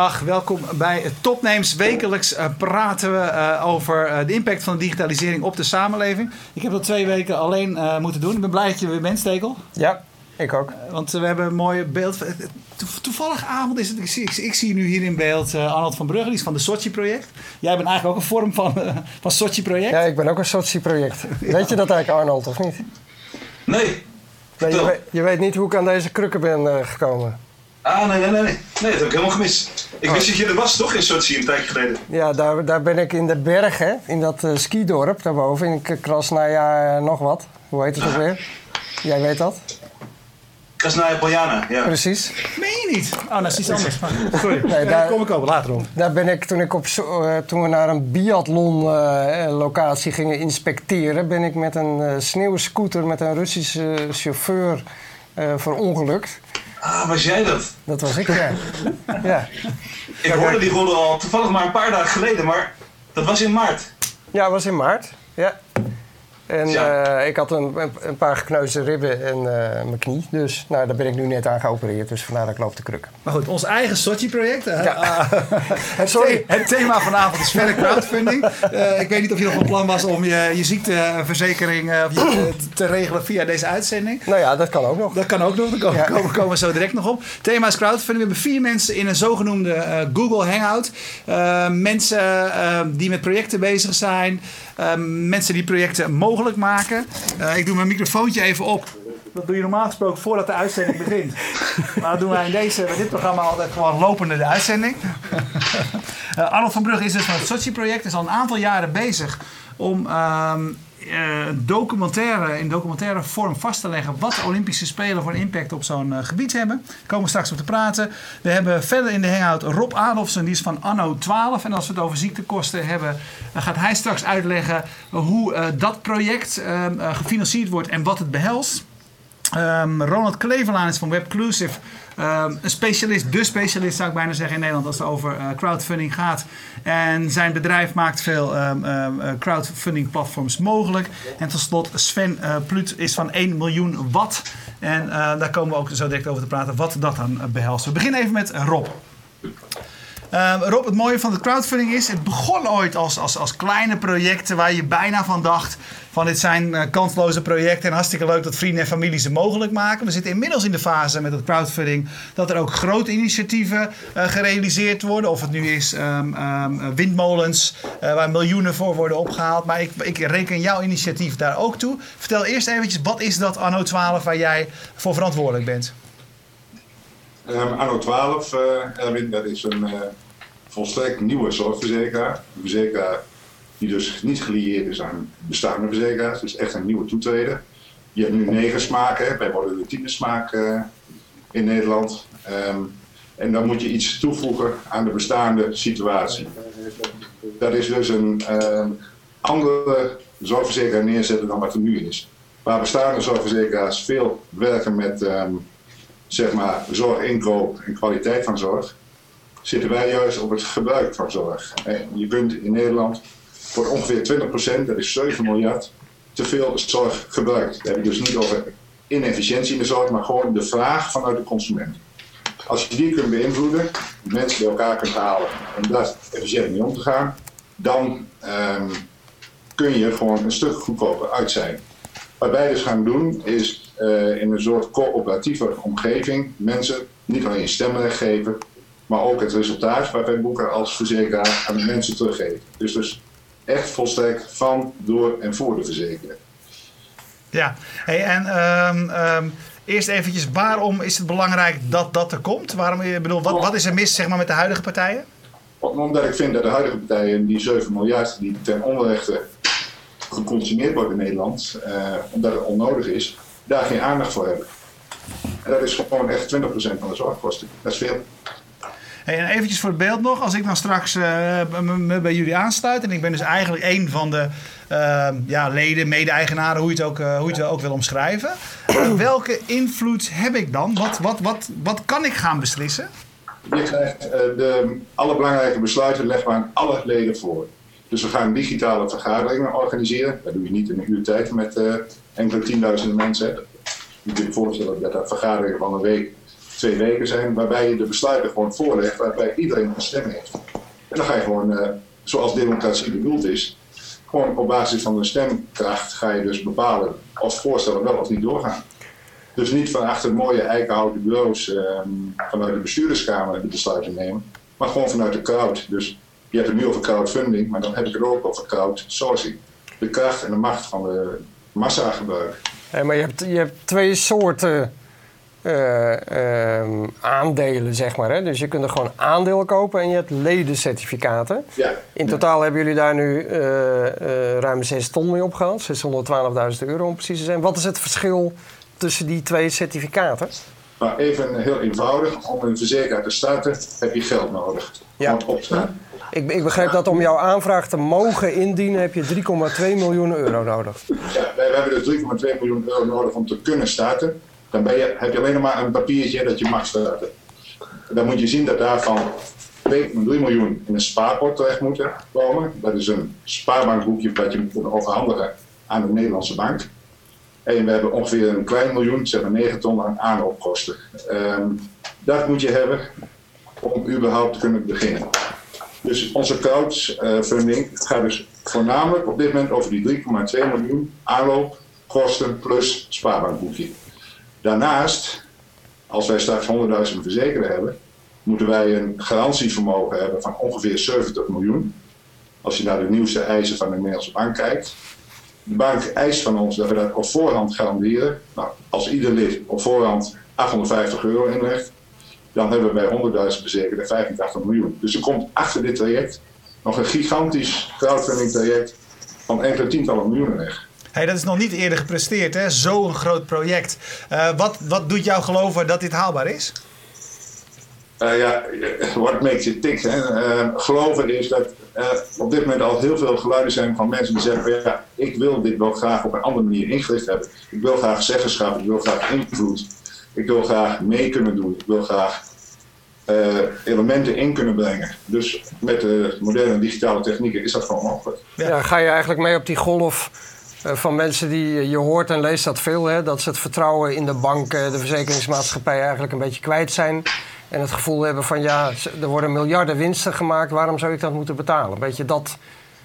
Dag, welkom bij Topnames. Wekelijks uh, praten we uh, over uh, de impact van de digitalisering op de samenleving. Ik heb dat twee weken alleen moeten doen. Ik ben blij dat je weer bent, Stekel. Ja, ik ook. want we hebben een mooi beeld. Toevallig avond is het. Ik zie, ik, ik zie nu hier in beeld Arnold van Brugge, die is van de Sochi-project. Jij bent eigenlijk ook een vorm van, van Sochi-project. Ja, ik ben ook een Sochi-project. Weet je dat eigenlijk, Arnold, of niet? Nee. nee je, weet, je, weet, niet hoe ik aan deze krukken ben gekomen. Ah, nee, nee, nee. Nee, dat heb ik helemaal gemist. Ik oh. wist dat je er was, toch, in Sochi een tijdje geleden? Ja, daar, daar ben ik in de bergen, in dat uh, skidorp daarboven, in Krasnaya nog wat. Hoe heet het ook weer? Jij weet dat? Krasnaya Poljana, ja. Precies. Meen je niet? Oh, dat is iets anders. Sorry, nee, daar kom ik over later om. Daar ben ik, toen, ik op, uh, toen we naar een biathlon uh, locatie gingen inspecteren... ben ik met een uh, sneeuwscooter met een Russische chauffeur verongelukt. Ah, was jij dat? Dat was ik, ja. ja. Ik hoorde die rollen al toevallig maar een paar dagen geleden, maar dat was in maart. Ja, dat was in maart, ja. En uh, ik had een, een, paar gekneusde ribben en uh, mijn knie. Dus nou, daar ben ik nu net aan geopereerd. Dus vandaar dat ik loop te krukken. Maar goed, ons eigen Sochi-project. Uh, ja. het, Sorry. het thema vanavond is verder crowdfunding. ik weet niet of je nog van plan was om je, je ziekteverzekering je, te regelen via deze uitzending. Nou ja, dat kan ook nog. Dat kan ook nog. Daar komen, komen, komen we zo direct nog op. Het thema is crowdfunding. We hebben vier mensen in een zogenoemde Google Hangout. mensen die met projecten bezig zijn. mensen die projecten mogelijk maken. Uh, ik doe mijn microfoontje even op. Dat doe je normaal gesproken voordat de uitzending begint. maar dat doen wij in deze, bij dit programma altijd gewoon lopende de uitzending. uh, Arnold van Brugge is dus van het Sochi-project. Is al een aantal jaren bezig om ehm, uh, documentaire, in documentaire vorm vast te leggen wat de Olympische Spelen voor een impact op zo'n uh, gebied hebben. Daar komen we straks op te praten. We hebben verder in de hangout Rob Adolfsen, die is van anno 12. En als we het over ziektekosten hebben, gaat hij straks uitleggen hoe uh, dat project ehm, gefinancierd wordt en wat het behelst. Um, Ronald Klevelaan is van Webclusive. Um, een specialist, de specialist zou ik bijna zeggen in Nederland als het over uh, crowdfunding gaat. En zijn bedrijf maakt veel um, crowdfunding platforms mogelijk. En tot slot Sven uh, Plut is van 1 miljoen watt. En daar komen we ook zo direct over te praten wat dat dan behelst. We beginnen even met Rob. Rob, het mooie van de crowdfunding is, het begon ooit als, als, als kleine projecten waar je bijna van dacht van dit zijn uh, kansloze projecten en hartstikke leuk dat vrienden en familie ze mogelijk maken. We zitten inmiddels in de fase met het crowdfunding dat er ook grote initiatieven uh, gerealiseerd worden. Of het nu is um, um, windmolens uh, waar miljoenen voor worden opgehaald. Maar ik, ik reken jouw initiatief daar ook toe. Vertel eerst eventjes, wat is dat anno 12 waar jij voor verantwoordelijk bent? Um, anno 12, Erwin, dat is een volstrekt nieuwe zorgverzekeraar. Verzekeraar die dus niet gelieerd is aan bestaande verzekeraars. Dus echt een nieuwe toetreden. Je hebt nu negen smaken, wij worden de tiende smaak uh, in Nederland. Um, en dan moet je iets toevoegen aan de bestaande situatie. Dat is dus een uh, andere zorgverzekeraar neerzetten dan wat er nu is. Waar bestaande zorgverzekeraars veel werken met um, zeg maar zorginkoop en kwaliteit van zorg, zitten wij juist op het gebruik van zorg. En je kunt in Nederland voor ongeveer 20%, dat is 7 miljard, te veel zorg gebruikt. Dat heb je dus niet over inefficiëntie in de zorg, maar gewoon de vraag vanuit de consument. Als je die kunt beïnvloeden, mensen bij elkaar kunt halen om daar efficiënt mee om te gaan, dan um, kun je gewoon een stuk goedkoper uit zijn. Wat wij dus gaan doen is uh, in een soort coöperatieve omgeving mensen niet alleen stemrecht geven, maar ook het resultaat wat wij boeken als verzekeraar aan de mensen teruggeven. Dus, dus echt volstrekt van, door en voor de verzekeraar. Ja, hey, en um, um, eerst eventjes, waarom is het belangrijk dat dat er komt? Waarom, ik bedoel, wat, wat is er mis zeg maar, met de huidige partijen? Omdat ik vind dat de huidige partijen, die 7 miljard die ten onrechte geconsumeerd wordt in Nederland, uh, omdat het onnodig is, daar geen aandacht voor hebben. En dat is gewoon echt 20% van de zorgkosten. Dat is veel. Hey, en eventjes voor het beeld nog, als ik dan straks uh, me bij jullie aansluit en ik ben dus eigenlijk een van de uh, ja, leden, mede-eigenaren, hoe je het ook, uh, hoe je het ook wil omschrijven. welke invloed heb ik dan? Wat, wat, wat, wat kan ik gaan beslissen? Je krijgt de, alle belangrijke besluiten we aan alle leden voor. Dus we gaan digitale vergaderingen organiseren. Dat doe je niet in een uur tijd met enkele tienduizenden mensen. Je kunt je voorstellen dat dat vergaderingen van een week twee weken zijn, waarbij je de besluiten gewoon voorlegt, waarbij iedereen een stem heeft. En dan ga je gewoon, uh, zoals democratie bedoeld is, gewoon op basis van de stemkracht ga je dus bepalen of voorstellen wel of niet doorgaan. Dus niet van achter mooie eikenhouten bureaus uh, vanuit de bestuurderskamer de besluiten nemen, maar gewoon vanuit de crowd. Dus je hebt het nu over crowdfunding, maar dan heb ik het ook over crowdsourcing. De kracht en de macht van de massagebruik. Hey, maar je hebt, je hebt twee soorten uh, aandelen, zeg maar. Hè? Dus je kunt er gewoon aandelen kopen en je hebt ledencertificaten. Ja. In totaal hebben jullie daar nu uh, ruim 6 ton mee opgehaald. 612.000 euro om precies te zijn. Wat is het verschil tussen die twee certificaten? Nou, even heel eenvoudig. Om een verzekeraar te starten heb je geld nodig. Ja. opstaan. Ik, ik, begreep dat om jouw aanvraag te mogen indienen heb je 3,2 miljoen euro nodig. Ja, wij, hebben dus 3,2 miljoen euro nodig om te kunnen starten. Dan heb je alleen maar een papiertje dat je mag starten. Dan moet je zien dat daarvan 2,3 miljoen in een spaarpot terecht moeten komen. Dat is een spaarbankboekje dat je moet overhandigen aan de Nederlandse bank. En we hebben ongeveer een klein miljoen, zeg maar 9 ton aan aanloopkosten. Um, dat moet je hebben om überhaupt te kunnen beginnen. Dus onze crowdfunding gaat dus voornamelijk op dit moment over die 3,2 miljoen aanloopkosten plus spaarbankboekje. Daarnaast, als wij straks 100.000 verzekerden hebben, moeten wij een garantievermogen hebben van ongeveer 70 miljoen. Als je naar de nieuwste eisen van de Nederlandse bank kijkt. De bank eist van ons dat we dat op voorhand garanderen. Nou, als ieder lid op voorhand 850 euro inlegt, dan hebben we bij 100.000 verzekerden 85 miljoen. Dus er komt achter dit traject nog een gigantisch crowdfunding traject van enkele tientallen miljoenen weg. Hey, dat is nog niet eerder gepresteerd, hè? Zo'n groot project. Uh, wat, wat doet jou geloven dat dit haalbaar is? Uh, ja, what makes it tick? Hè? Uh, geloven is dat er op dit moment al heel veel geluiden zijn van mensen die zeggen: ja, ik wil dit wel graag op een andere manier ingericht hebben. Ik wil graag zeggenschap, ik wil graag invloed, ik wil graag mee kunnen doen, ik wil graag elementen in kunnen brengen. Dus met de moderne digitale technieken is dat gewoon mogelijk. Ja. ga je eigenlijk mee op die golf eh, van mensen die je hoort en leest dat veel, hè, dat ze het vertrouwen in de banken, de verzekeringsmaatschappij eigenlijk een beetje kwijt zijn. En het gevoel hebben van ja, er worden miljarden winsten gemaakt, waarom zou ik dat moeten betalen? Weet je, dat,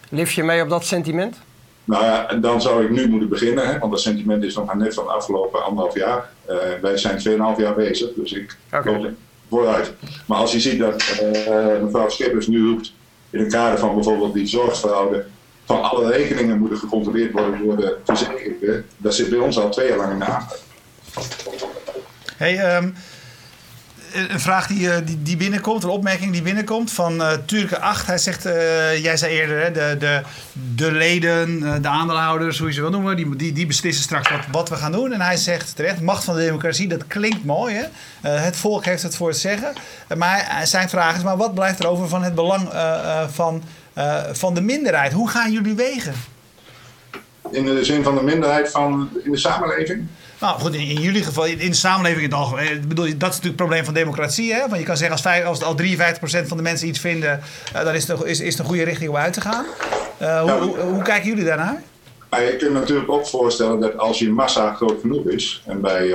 lift je mee op dat sentiment? Nou ja, dan zou ik nu moeten beginnen, hè, want dat sentiment is nog maar net van de afgelopen anderhalf jaar. Uh, wij zijn 2,5 jaar bezig, dus ik okay. vooruit. Maar als je ziet dat uh, mevrouw Schippers nu roept in het kader van bijvoorbeeld die zorgverhouden van alle rekeningen moeten gecontroleerd worden door de verzekeringen. Dat zit bij ons al twee jaar lang in de aandacht. Hey, um, een vraag die, eh, die, die, binnenkomt, een opmerking die binnenkomt van uh, Turke 8. Hij zegt, uh, jij zei eerder, hè, de, de, de leden, de aandeelhouders, hoe je ze wil noemen, die, die, die beslissen straks wat, wat we gaan doen. En hij zegt terecht, macht van de democratie, dat klinkt mooi. Hè? Het volk heeft het voor het zeggen. maar zijn vraag is, maar wat blijft er over van het belang van uh, van de minderheid. Hoe gaan jullie wegen? In de zin van de minderheid van in de samenleving? Nou goed, in, in, jullie geval, in de samenleving in het algemeen. Ik bedoel, dat is natuurlijk het probleem van democratie. Hè? Want je kan zeggen, als, als al 53% van de mensen iets vinden, uh, dan is het, is, is het een goede richting om uit te gaan. Uh, hoe, hoe, hoe, kijken jullie daarnaar? Je kunt natuurlijk ook voorstellen dat als je massa groot genoeg is, en bij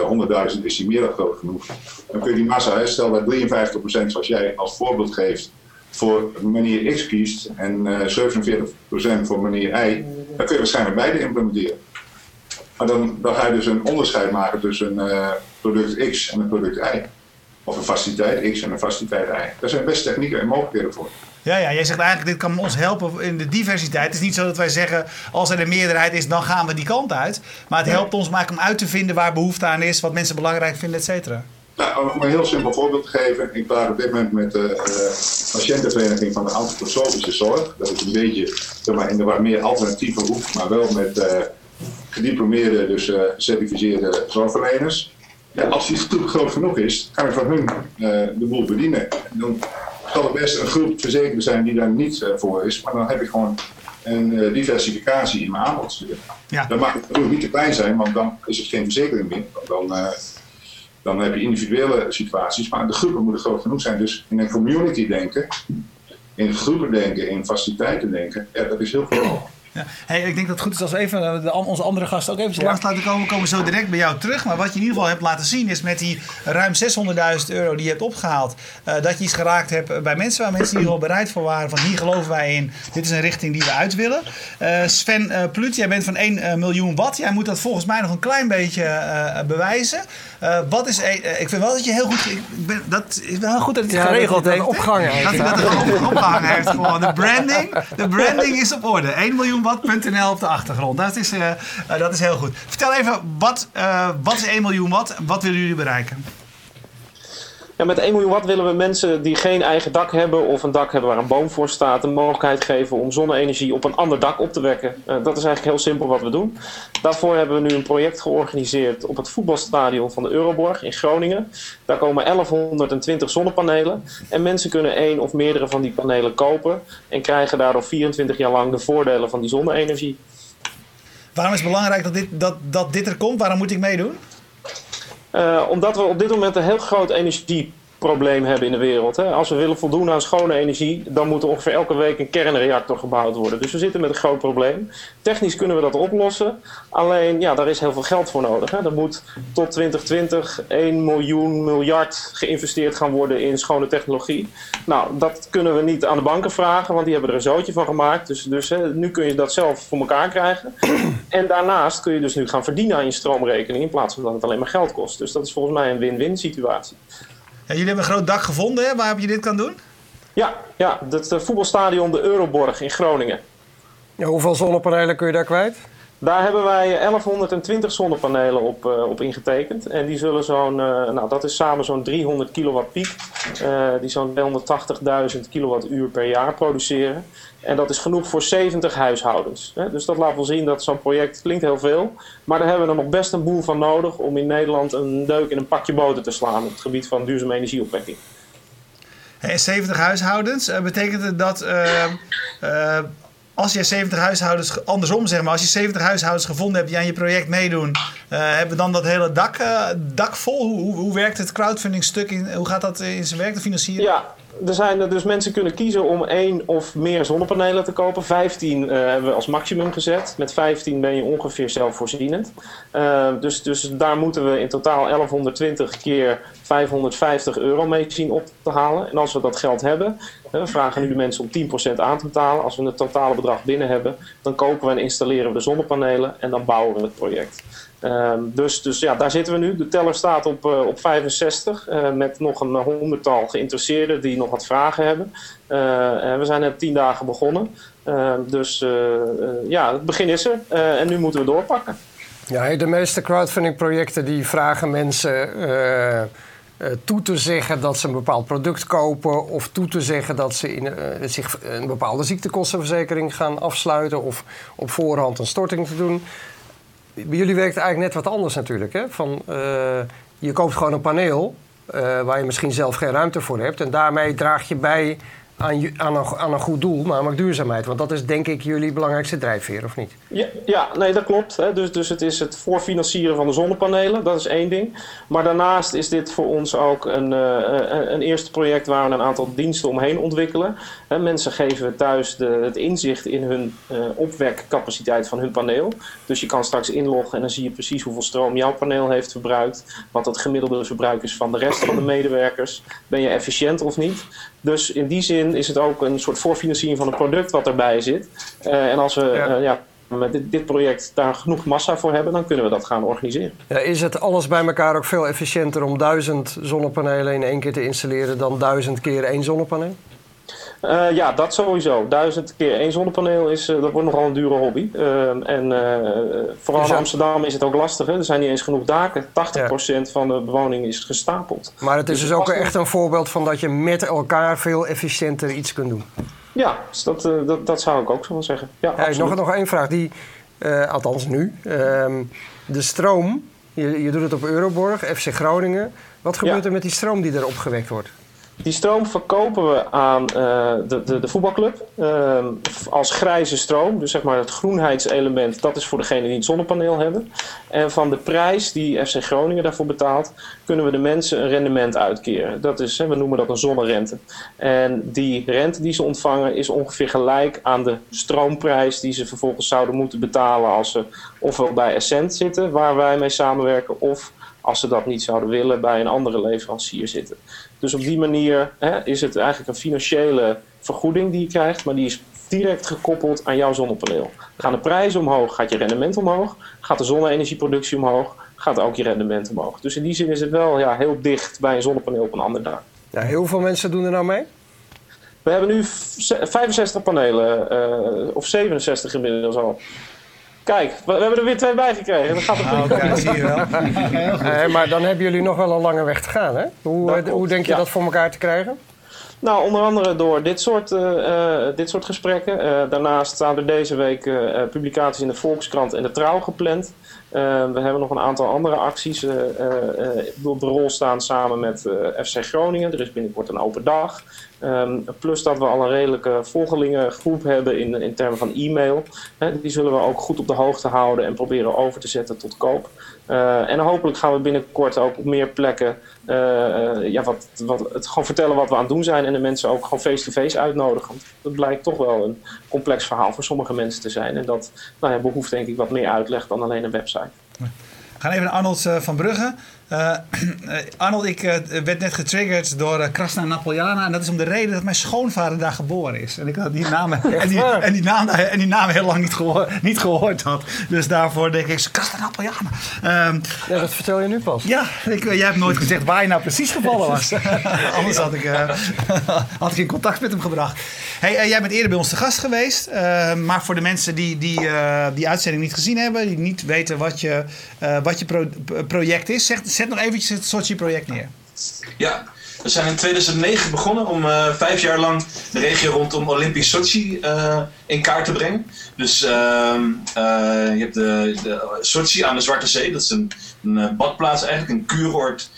100.000 is die meer dan groot genoeg, dan kun je die massa, hè, stel dat 53% zoals jij als voorbeeld geeft, voor meneer X kiest en uh, 47% voor meneer Y, dan kun je waarschijnlijk beide implementeren. Maar dan, dan ga je dus een onderscheid maken tussen een uh, product X en een product Y. Of een faciliteit X en een faciliteit Y. Daar zijn best technieken en mogelijkheden voor. Ja, ja, jij zegt eigenlijk, dit kan ons helpen in de diversiteit. Het is niet zo dat wij zeggen, als er een meerderheid is, dan gaan we die kant uit. Maar het helpt ons maar om uit te vinden waar behoefte aan is, wat mensen belangrijk vinden, et cetera. Nou, om een heel simpel voorbeeld te geven. Ik praat op dit moment met de uh, patiëntenvereniging van de antroposofische zorg. Dat is een beetje zeg maar, in de wat meer alternatieve hoek, maar wel met uh, gediplomeerde, dus uh, gecertificeerde zorgverleners. Ja, als die groep groot genoeg is, kan ik van hun de boel bedienen. dan zal er best een groep verzekerden zijn die daar niet voor is, maar dan heb ik gewoon een diversificatie in mijn aanbod. Ja. Dan mag het natuurlijk niet te klein zijn, want dan is het geen verzekering meer. Dan, dan heb je individuele situaties, maar de groepen moeten groot genoeg zijn. Dus in een community denken, in groepen denken, in faciliteiten denken, ja, dat is heel veel. Ja. Hey, ik denk dat het goed is als we even eh, de, onze andere gasten ook even langs laten komen. We komen zo direct bij jou terug. Maar wat je in ieder geval hebt laten zien is met die ruim 600.000 euro die je hebt opgehaald. eh, dat je iets geraakt hebt bij mensen waar mensen in ieder geval bereid voor waren. Van hier geloven wij in. Dit is een richting die we uit willen. Eh, Sven eh Plut, jij bent van 1 eh, miljoen watt. Jij moet dat volgens mij nog een klein beetje eh, bewijzen. Eh, wat is, eh, ik vind wel dat je heel goed... Ik ben, dat is wel goed dat het Ja, dat geregeld heeft. dat opgehangen heeft, Dat hij ja. dat er opgehangen heeft. Gewoon. De branding, de branding is op orde. 1 miljoenwatt.nl op de achtergrond. Dat is, eh, eh, dat is heel goed. Vertel even, wat, eh, wat is 1 miljoen watt? Wat willen jullie bereiken? Ja, met 1 miljoen watt willen we mensen die geen eigen dak hebben of een dak hebben waar een boom voor staat, de mogelijkheid geven om zonne-energie op een ander dak op te wekken. Eh, dat is eigenlijk heel simpel wat we doen. Daarvoor hebben we nu een project georganiseerd op het voetbalstadion van de Euroborg in Groningen. Daar komen 1120 zonnepanelen en mensen kunnen één of meerdere van die panelen kopen en krijgen daardoor 24 jaar lang de voordelen van die zonne-energie. Waarom is het belangrijk dat dit, dat, dat dit er komt? Waarom moet ik meedoen? Eh, omdat we op dit moment een heel groot energieprobleem hebben in de wereld. Hè. Als we willen voldoen aan schone energie, dan moet er ongeveer elke week een kernreactor gebouwd worden. Dus we zitten met een groot probleem. Technisch kunnen we dat oplossen. Alleen, ja, daar is heel veel geld voor nodig. Hè. Er moet tot 2020 1 miljoen miljard geïnvesteerd gaan worden in schone technologie. Nou, dat kunnen we niet aan de banken vragen, want die hebben er een zootje van gemaakt. Dus, dus hè, nu kun je dat zelf voor elkaar krijgen. En daarnaast kun je dus nu gaan verdienen aan je stroomrekening in plaats van dat het alleen maar geld kost. Dus dat is volgens mij een win-win situatie. Jullie hebben een groot dak gevonden hè, waarop je dit kan doen. Ja, ja het eh, voetbalstadion de Euroborg in Groningen. Ja, hoeveel zonnepanelen kun je daar kwijt? Daar hebben wij 1120 zonnepanelen op, eh, op ingetekend. En die zullen zo'n, eh, nou dat is samen zo'n 300 kilowatt piek. eh, die zo'n 280.000 kilowattuur per jaar produceren. En dat is genoeg voor 70 huishoudens. Dus dat laat wel zien dat zo'n project klinkt heel veel. Maar daar hebben we er nog best een boel van nodig om in Nederland een deuk in een pakje boter te slaan op het gebied van duurzame energieopwekking. Hey, 70 huishoudens. eh, betekent het dat eh, eh, als je 70 huishoudens, andersom zeg maar, als je 70 huishoudens gevonden hebt die aan je project meedoen, eh, hebben we dan dat hele dak, dak vol? Hoe, hoe, hoe werkt het crowdfunding stuk? In, hoe gaat dat in zijn werk, de financiering? Ja, er zijn er dus mensen kunnen kiezen om één of meer zonnepanelen te kopen. 15 eh, hebben we als maximum gezet. Met 15 ben je ongeveer zelfvoorzienend. Eh, dus, dus daar moeten we in totaal 1120 keer 550 euro mee zien op te halen. En als we dat geld hebben, we vragen nu de mensen om 10% aan te betalen. Als we het totale bedrag binnen hebben, dan kopen we en installeren we de zonnepanelen en dan bouwen we het project. Ehm, dus, dus ja, daar zitten we nu. De teller staat op, eh, op 65 eh, met nog een honderdtal geïnteresseerden die nog wat vragen hebben. Eh, en we zijn net tien dagen begonnen. Ehm, dus eh, eh, ja, het begin is er Eh, en nu moeten we doorpakken. Ja, de meeste crowdfunding-projecten die vragen mensen eh, eh, toe te zeggen dat ze een bepaald product kopen, of toe te zeggen dat ze in, eh, zich een bepaalde ziektekostenverzekering gaan afsluiten, of op voorhand een storting te doen. Bij jullie werkt eigenlijk net wat anders natuurlijk. Hè? Van, eh, je koopt gewoon een paneel eh, waar je misschien zelf geen ruimte voor hebt, en daarmee draag je bij aan, aan, een, aan een goed doel, namelijk duurzaamheid. Want dat is denk ik jullie belangrijkste drijfveer, of niet? Ja, ja nee, dat klopt. Hè. Dus, dus het is het voorfinancieren van de zonnepanelen, dat is één ding. Maar daarnaast is dit voor ons ook een, eh, een eerste project waar we een aantal diensten omheen ontwikkelen. Hè, mensen geven thuis de, het inzicht in hun eh, opwekcapaciteit van hun paneel. Dus je kan straks inloggen en dan zie je precies hoeveel stroom jouw paneel heeft verbruikt. Wat het gemiddelde verbruik is van de rest van de medewerkers. Ben je efficiënt of niet? Dus in die zin is het ook een soort voorfinanciering van een product wat erbij zit. Eh, en als we Ja. eh, ja, met dit, dit project daar genoeg massa voor hebben, dan kunnen we dat gaan organiseren. Ja, is het alles bij elkaar ook veel efficiënter om duizend zonnepanelen in één keer te installeren dan duizend keer één zonnepaneel? Eh, ja, dat sowieso. Duizend keer één zonnepaneel is, eh, dat wordt nogal een dure hobby. Eh, en eh, vooral Dus in. Amsterdam is het ook lastig. Hè? Er zijn niet eens genoeg daken. 80% van de bewoning is gestapeld. Maar het is Dus dus ook echt een voorbeeld van dat je met elkaar veel efficiënter iets kunt doen. Ja, dus dat, dat, dat zou ik ook zo wel zeggen. Ja, Hey, nog, nog één vraag, die, althans nu. Ehm, de stroom, je, je doet het op Euroborg, FC Groningen. Wat gebeurt Ja. er met die stroom die er opgewekt wordt? Die stroom verkopen we aan uh, de, de, de, voetbalclub uh, als grijze stroom. Dus zeg maar het groenheidselement, dat is voor degene die het zonnepaneel hebben. En van de prijs die FC Groningen daarvoor betaalt, kunnen we de mensen een rendement uitkeren. Dat is, we noemen dat een zonnerente. En die rente die ze ontvangen is ongeveer gelijk aan de stroomprijs die ze vervolgens zouden moeten betalen als ze ofwel bij Essent zitten, waar wij mee samenwerken, of als ze dat niet zouden willen, bij een andere leverancier zitten. Dus op die manier hè, is het eigenlijk een financiële vergoeding die je krijgt, maar die is direct gekoppeld aan jouw zonnepaneel. Gaan de prijzen omhoog, gaat je rendement omhoog. Gaat de zonne-energieproductie omhoog, gaat ook je rendement omhoog. Dus in die zin is het wel ja, heel dicht bij een zonnepaneel op een ander dak. Ja, heel veel mensen doen er nou mee? We hebben nu 65 panelen, uh, of 67 inmiddels al. Kijk, we, hebben er weer twee bij gekregen. Dat gaat een goede kant zie je wel. maar dan hebben jullie nog wel een lange weg te gaan, hè? Hoe, hoe denk je dat voor elkaar te krijgen? Nou, onder andere door dit soort, uh, uh, dit soort gesprekken. Uh, daarnaast staan er deze week publicaties in de Volkskrant en de Trouw gepland. we hebben nog een aantal andere acties op de rol staan samen met FC Groningen. Er is binnenkort een open dag. Um, plus dat we al een redelijke volgelingengroep hebben in, in termen van e-mail. die zullen we ook goed op de hoogte houden en proberen over te zetten tot koop. Uh, en hopelijk gaan we binnenkort ook op meer plekken uh, ja, wat, wat, het gewoon vertellen wat we aan het doen zijn. En de mensen ook gewoon face-to-face uitnodigen. Want dat blijkt toch wel een complex verhaal voor sommige mensen te zijn. En dat nou ja, behoeft denk ik wat meer uitleg dan alleen een website. We gaan even naar Arnold van Brugge. Uh, Arnold, ik uh, werd net getriggerd door uh, Krasna Napoljana. En dat is om de reden dat mijn schoonvader daar geboren is. En ik had die naam, en die, en die naam, en die naam heel lang niet, gehoor, niet gehoord had. Dus daarvoor denk ik, Krasna Napoljana. Um, ja, dat vertel je nu pas. Ja, ik, jij hebt nooit gezegd waar je nou precies gevallen was. Anders had ik, had ik in contact met hem gebracht. Hey, jij bent eerder bij ons te gast geweest. maar voor de mensen die die, die uitzending niet gezien hebben, die niet weten wat je, wat je pro project is, zeg Zet nog eventjes het Sochi-project neer. Ja, we zijn in 2009 begonnen om uh, vijf jaar lang de regio rondom Olympisch Sochi uh, in kaart te brengen. Dus uh, je hebt de, de, Sochi aan de Zwarte Zee. Dat is een, een badplaats eigenlijk, een kuuroord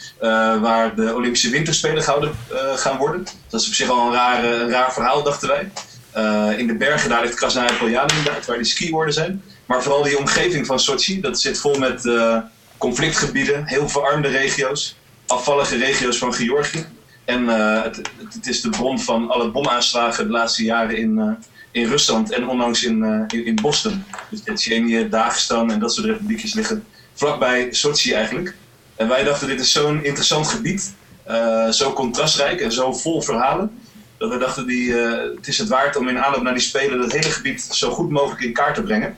waar de Olympische Winterspelen gehouden gaan worden. Dat is op zich al een raar, verhaal, dachten wij. in de bergen daar ligt Krasnaya Poljana waar die skiwoorden zijn. Maar vooral die omgeving van Sochi, dat zit vol met conflictgebieden, heel verarmde regio's, afvallige regio's van Georgië. En uh, het, het, is de bron van alle bomaanslagen de laatste jaren in, uh, in Rusland en onlangs in, uh, in, in, Boston. Dus Tsjetsjenië, Dagestan en dat soort republiekjes liggen vlakbij Sochi eigenlijk. En wij dachten, dit is zo'n interessant gebied, zo contrastrijk en zo vol verhalen. Dat we dachten, die, het is het waard om in aanloop naar die Spelen dat hele gebied zo goed mogelijk in kaart te brengen.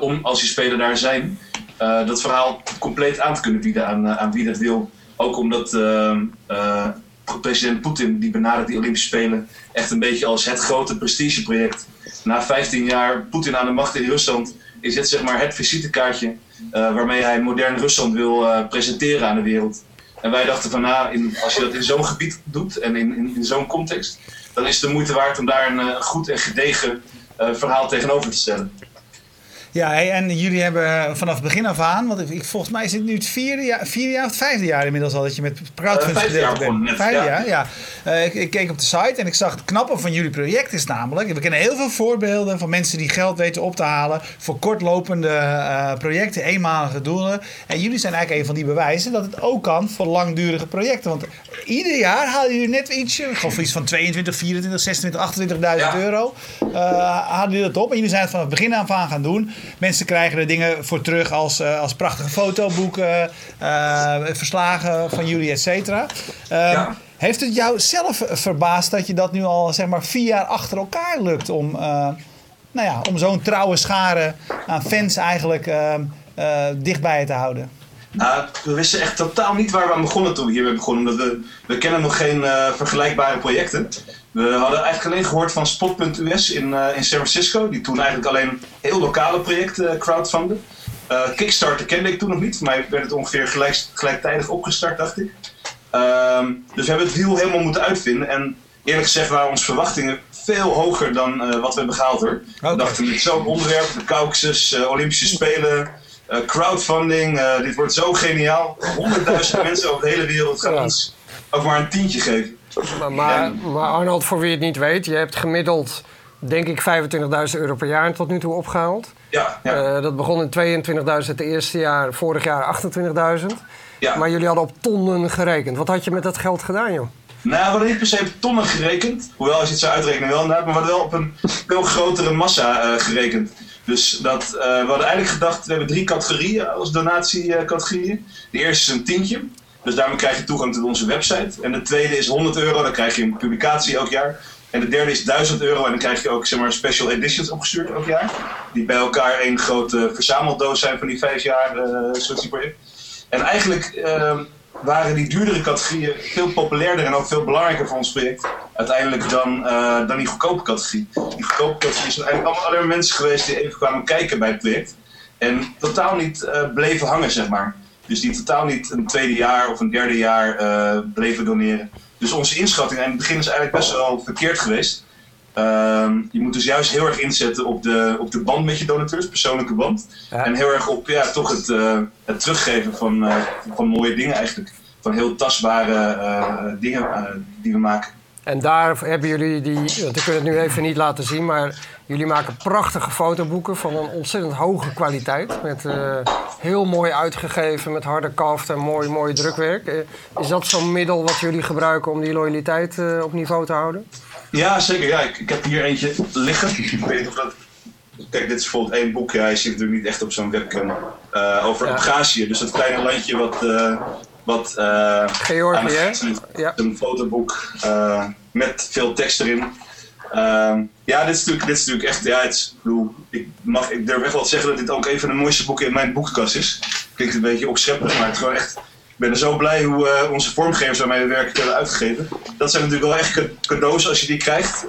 om als die Spelen daar zijn, uh, dat verhaal compleet aan te kunnen bieden aan, uh, aan wie dat wil. Ook omdat uh, president Poetin, die benadert die Olympische Spelen echt een beetje als het grote prestigeproject. Na 15 jaar Poetin aan de macht in Rusland is dit zeg maar het visitekaartje waarmee hij modern Rusland wil presenteren aan de wereld. En wij dachten van nou, als je dat in zo'n gebied doet en in, in, in zo'n context, dan is het de moeite waard om daar een goed en gedegen verhaal tegenover te stellen. Ja, en jullie hebben vanaf het begin af aan, want ik, volgens mij is het nu het vierde jaar, vierde jaar of het vijfde jaar inmiddels al dat je met crowdfunding uh, bent. Vijfde jaar, ja. Uh, ik, ik, keek op de site en ik zag het knappe van jullie project is namelijk, we kennen heel veel voorbeelden van mensen die geld weten op te halen voor kortlopende uh, projecten, eenmalige doelen. En jullie zijn eigenlijk een van die bewijzen dat het ook kan voor langdurige projecten. Want ieder jaar halen jullie net ietsje, of iets van 22, 24, 26, 28.000 ja. euro. halen jullie dat op en jullie zijn het vanaf het begin af aan gaan doen. Mensen krijgen er dingen voor terug als, uh, als prachtige fotoboeken, uh, verslagen van jullie, et cetera. Ja. Heeft het jou zelf verbaasd dat je dat nu al zeg maar vier jaar achter elkaar lukt om, nou ja, om zo'n trouwe schare aan fans eigenlijk dichtbij je te houden? Nou, we wisten echt totaal niet waar we aan begonnen toen we hiermee begonnen. Omdat we, we kennen nog geen vergelijkbare projecten. We hadden eigenlijk alleen gehoord van Spot.us in, uh, in San Francisco, die toen eigenlijk alleen heel lokale projecten uh, crowdfunden. Uh, Kickstarter kende ik toen nog niet, voor mij werd het ongeveer gelijk, gelijktijdig opgestart, dacht ik. Ehm, dus we hebben het wiel helemaal moeten uitvinden. En eerlijk gezegd waren onze verwachtingen veel hoger dan wat we hebben gehaald hoor. Okay. We dachten met zo'n onderwerp, de Caucasus, Olympische Spelen, crowdfunding, dit wordt zo geniaal. Honderdduizend mensen over de hele wereld gaan ons ook maar een tientje geven. Maar, maar, maar Arnold, voor wie het niet weet, je hebt gemiddeld, denk ik, 25.000 euro per jaar tot nu toe opgehaald. Ja, ja. Eh, dat begon in 22.000 het eerste jaar, vorig jaar 28.000. ja. Maar jullie hadden op tonnen gerekend. Wat had je met dat geld gedaan, joh? Nou, we hadden niet per se op tonnen gerekend. Hoewel, als je het zou uitrekenen wel inderdaad. Maar we hadden wel op een veel grotere massa eh, gerekend. Dus dat, eh, we hadden eigenlijk gedacht, we hebben drie categorieën als donatiecategorieën. De eerste is een tientje. Dus daarmee krijg je toegang tot onze website. En de tweede is 100 euro, dan krijg je een publicatie elk jaar. En de derde is 1000 euro en dan krijg je ook zeg maar, special editions opgestuurd elk jaar. Die bij elkaar één grote verzameldoos zijn van die vijf jaar uh, project. En eigenlijk ehm, waren die duurdere categorieën veel populairder en ook veel belangrijker voor ons project. Uiteindelijk dan, eh, dan die goedkope categorie. Die goedkope categorie zijn eigenlijk allemaal alleen mensen geweest die even kwamen kijken bij het project. En totaal niet eh, bleven hangen, zeg maar. Dus die totaal niet een tweede jaar of een derde jaar eh, bleven doneren. Dus onze inschatting aan het begin is eigenlijk best wel verkeerd geweest. Ehm, je moet dus juist heel erg inzetten op de, op de band met je donateurs, persoonlijke band. Ja. En heel erg op ja, toch het, eh, het teruggeven van, eh, van mooie dingen eigenlijk. Van heel tastbare dingen die we maken. En daar hebben jullie die, want ik kan het nu even niet laten zien, maar jullie maken prachtige fotoboeken van een ontzettend hoge kwaliteit. Met eh, heel mooi uitgegeven, met harde kaft en mooi, mooi drukwerk. Eh, is dat zo'n middel wat jullie gebruiken om die loyaliteit eh, op niveau te houden? Ja, zeker. Ja, ik, ik heb hier eentje liggen. Ik weet niet of dat... Kijk, dit is bijvoorbeeld één boek. Ja, je ziet natuurlijk niet echt op zo'n webcam. over Ja. Abhazie, dus dat kleine landje wat... wat eh, Georgië, hè? ligt. Ja. Een fotoboek eh, met veel tekst erin. Ehm, ja, dit is, natuurlijk, dit is natuurlijk echt... Ja, het is, ik, bedoel, ik, mag, ik durf echt wel te zeggen dat dit ook een van de mooiste boeken in mijn boekenkast is. Klinkt een beetje opscheppelijk, maar het is gewoon echt... Ik ben er zo blij hoe eh, onze vormgevers waarmee we werken hebben uitgegeven. Dat zijn natuurlijk wel echt ca- cadeaus als je die krijgt,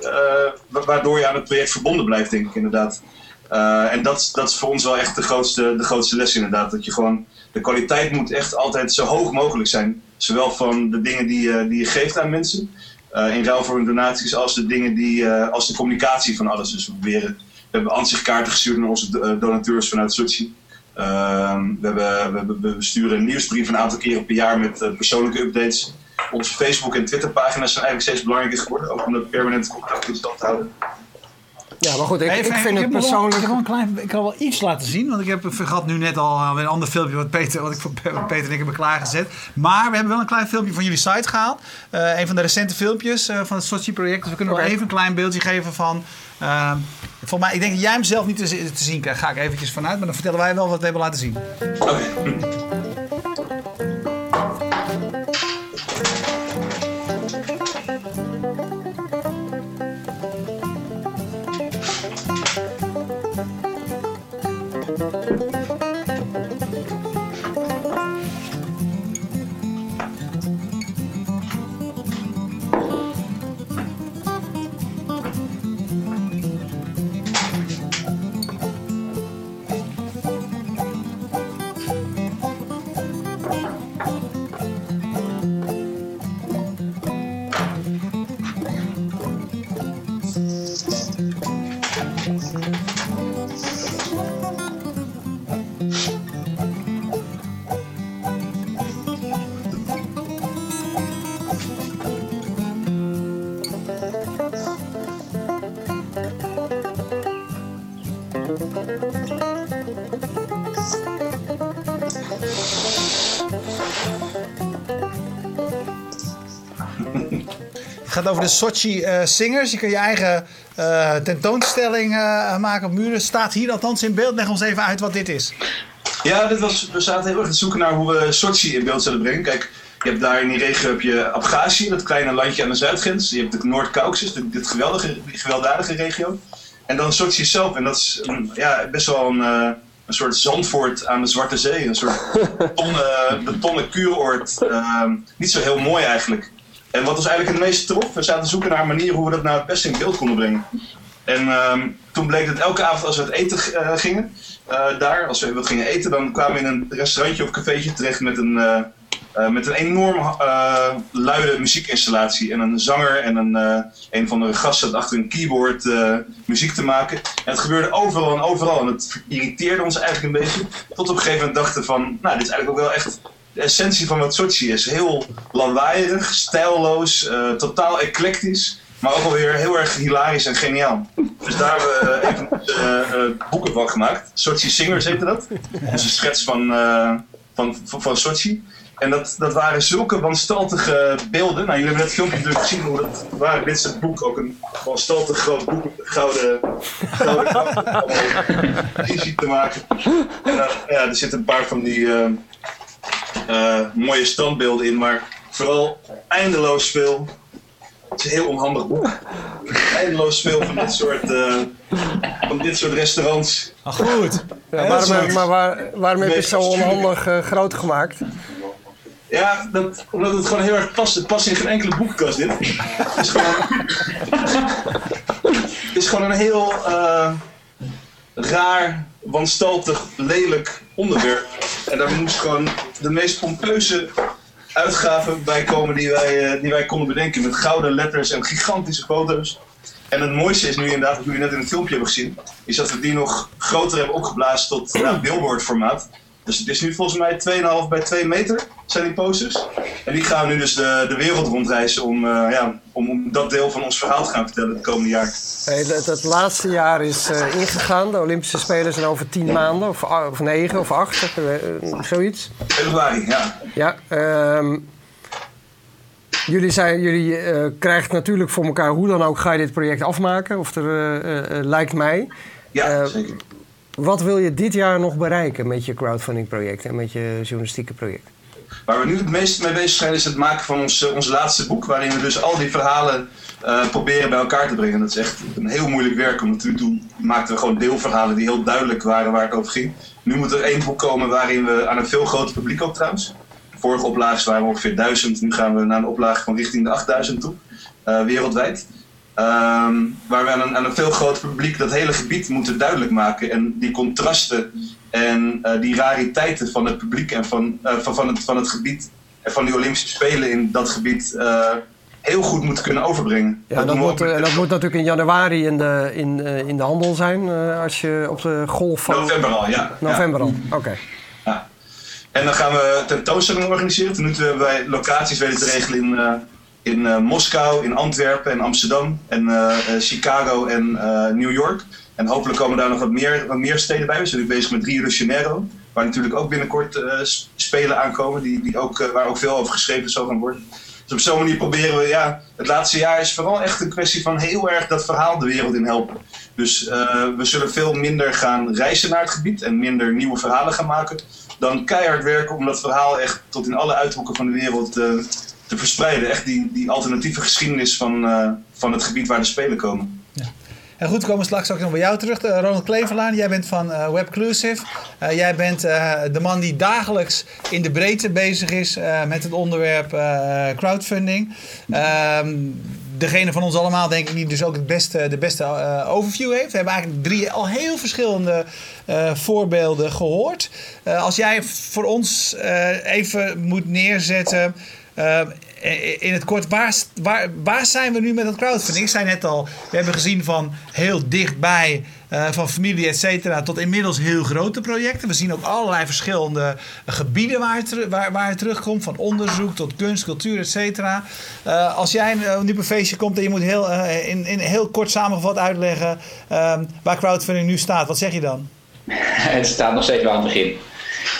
wa- waardoor je aan het project verbonden blijft, denk ik inderdaad. En dat, dat is voor ons wel echt de grootste, de grootste les inderdaad. Dat je gewoon, de kwaliteit moet echt altijd zo hoog mogelijk zijn. Zowel van de dingen die, je- die je geeft aan mensen, eh, in ruil voor hun donaties, als de dingen die, eh, als de communicatie van alles. Dus we proberen, we hebben ansichtkaarten gestuurd naar onze do- eh, donateurs vanuit Sochi. Ehm, we, hebben, we, we sturen een nieuwsbrief een aantal keren per jaar met eh, persoonlijke updates. Onze Facebook- en Twitterpagina's zijn eigenlijk steeds belangrijker geworden, ook om dat permanente contact in stand te houden. Ja, maar goed, ik, Even- ik vind het wel- persoonlijk... ik, heb wel een klein, ik kan wel iets laten zien. Want ik heb vergat nu net al eh, een ander filmpje wat, Peter, wat ik voor Peter en ik hebben klaargezet. Maar we hebben wel een klein filmpje van jullie site gehaald. Eh, een van de recente filmpjes eh, van het Sochi-project. Dus we kunnen nog even een klein beeldje geven van... volgens mij, ik denk dat jij hem zelf niet te, te zien krijgt. Ga ik eventjes vanuit. Maar dan vertellen wij wel wat we hebben laten zien. Oké. Gaat over de Sochi eh, Singers. Je kan je eigen eh, tentoonstelling eh, maken op muren. Staat hier althans in beeld. Leg ons even uit wat dit is. Ja, dit was, we zaten heel erg te zoeken naar hoe we Sochi in beeld zullen brengen. Kijk, je hebt daar in die regio heb je Abhazie, dat kleine landje aan de zuidgrens. Je hebt de Noord-Caucasus, dit dit geweldige, die gewelddadige regio. En dan Sochi zelf, en dat is een, ja, best wel een, eh, een soort Zandvoort aan de Zwarte Zee. Een soort betonnen, betonnen kuuroord. Ehm, niet zo heel mooi eigenlijk. En wat ons eigenlijk het meest trof, we zaten te zoeken naar een manier hoe we dat nou het beste in beeld konden brengen. En ehm, toen bleek dat elke avond als we het eten eh, gingen, eh, daar, als we wat gingen eten, dan kwamen we in een restaurantje of cafeetje terecht met een, eh, met een enorm luide muziekinstallatie. En een zanger en een, een van de gasten zat achter een keyboard muziek te maken. En het gebeurde overal en overal. En het irriteerde ons eigenlijk een beetje. Tot op een gegeven moment dachten van, nou, dit is eigenlijk ook wel echt de essentie van wat Sochi is. Heel langwaarig, stijlloos, uh, totaal eclectisch. Maar ook alweer heel erg hilarisch en geniaal. Dus daar hebben we even uh, boeken van gemaakt. Sochi Singers heette dat. Onze schets van, van, van, van Sochi. En dat, dat waren zulke wanstaltige beelden. Nou, jullie hebben net filmpje natuurlijk gezien hoe dat waren. Dit is het boek, ook een wanstaltig groot boek gouden, gouden ziet te maken. En ja, er zitten een paar van die mooie standbeelden in, maar vooral eindeloos veel. Het is een heel onhandig boek. Eindeloos veel van dit soort, van dit soort restaurants. Ah, goed. Ja, waarom, maar waar, waarom heb je het zo onhandig groot gemaakt? Ja, dat, omdat het gewoon heel erg past. Het past in geen enkele boekenkast dit. Het is gewoon, het is gewoon een heel uh, raar, wanstaltig, lelijk onderwerp. En daar moest gewoon de meest pompeuze uitgaven bij komen die wij, uh, die wij konden bedenken. Met gouden letters en gigantische foto's. En het mooiste is nu inderdaad, wat jullie net in het filmpje hebben gezien, is dat we die nog groter hebben opgeblazen tot nou, billboard formaat. Dus het is nu volgens mij 2,5 bij 2 meter zijn die posters. En die gaan nu dus de, de wereld rondreizen om, uh, ja, om, om, dat deel van ons verhaal te gaan vertellen het komende jaar. Hey, het, laatste jaar is uh, ingegaan. De Olympische Spelen zijn over 10 maanden, of, of 9 of 8, uh, zoiets. Februari, ja. Ja, um, Jullie, zijn, jullie krijgen natuurlijk voor elkaar hoe dan ook ga je dit project afmaken. Of er lijkt mij. Ja, zeker. Wat wil je dit jaar nog bereiken met je crowdfunding project en met je journalistieke project? Waar we nu het meest mee bezig zijn is het maken van ons, ons laatste boek. Waarin we dus al die verhalen uh, proberen bij elkaar te brengen. Dat is echt een heel moeilijk werk. Omdat toen maakten we gewoon deelverhalen die heel duidelijk waren waar het over ging. Nu moet er één boek komen waarin we aan een veel groter publiek ook trouwens. Vorige oplages waren ongeveer 1000. Nu gaan we naar een oplage van richting de 8000 toe. Uh, wereldwijd. Um, waar we aan een, aan een, veel groter publiek dat hele gebied moeten duidelijk maken. En die contrasten en uh, die rariteiten van het publiek en van, uh, van, van, het, van het gebied en van die Olympische Spelen in dat gebied uh, heel goed moeten kunnen overbrengen. Ja, dat, dat moet, dat moet natuurlijk in januari in de, in, in de handel zijn als je op de golf van... November al, ja. November ja. al, oké. Okay. Ja. En dan gaan we tentoonstellingen organiseren. Ten nu hebben wij locaties weten te regelen in in uh, Moskou, in Antwerpen en Amsterdam en uh, Chicago en New York. En hopelijk komen daar nog wat meer, wat meer steden bij. We zijn nu bezig met Rio de Janeiro, waar natuurlijk ook binnenkort spelen aankomen, die, die ook, waar ook veel over geschreven zal gaan worden. Dus op zo'n manier proberen we, ja, het laatste jaar is vooral echt een kwestie van heel erg dat verhaal de wereld in helpen. Dus we zullen veel minder gaan reizen naar het gebied en minder nieuwe verhalen gaan maken. Dan keihard werken om dat verhaal echt tot in alle uithoeken van de wereld te verspreiden. Echt die, die alternatieve geschiedenis van, uh, van het gebied waar de Spelen komen. Ja. En goed, we komen straks ook nog bij jou terug. Uh, Ronald Kleverlaan, jij bent van uh, Webclusive. jij bent de man die dagelijks in de breedte bezig is met het onderwerp crowdfunding. Ehm, degene van ons allemaal, denk ik, die dus ook het beste, de beste overview heeft. We hebben eigenlijk drie al heel verschillende voorbeelden gehoord. als jij voor ons even moet neerzetten... Uh, in het kort, waar, waar, zijn we nu met dat crowdfunding? Ik zei net al, we hebben gezien van heel dichtbij, uh, van familie et cetera, tot inmiddels heel grote projecten. We zien ook allerlei verschillende gebieden waar het, waar, het terugkomt, van onderzoek tot kunst, cultuur et cetera. Uh, als jij nu op een feestje komt en je moet heel, in, in heel kort samengevat uitleggen waar crowdfunding nu staat, wat zeg je dan? Het staat nog steeds wel aan het begin.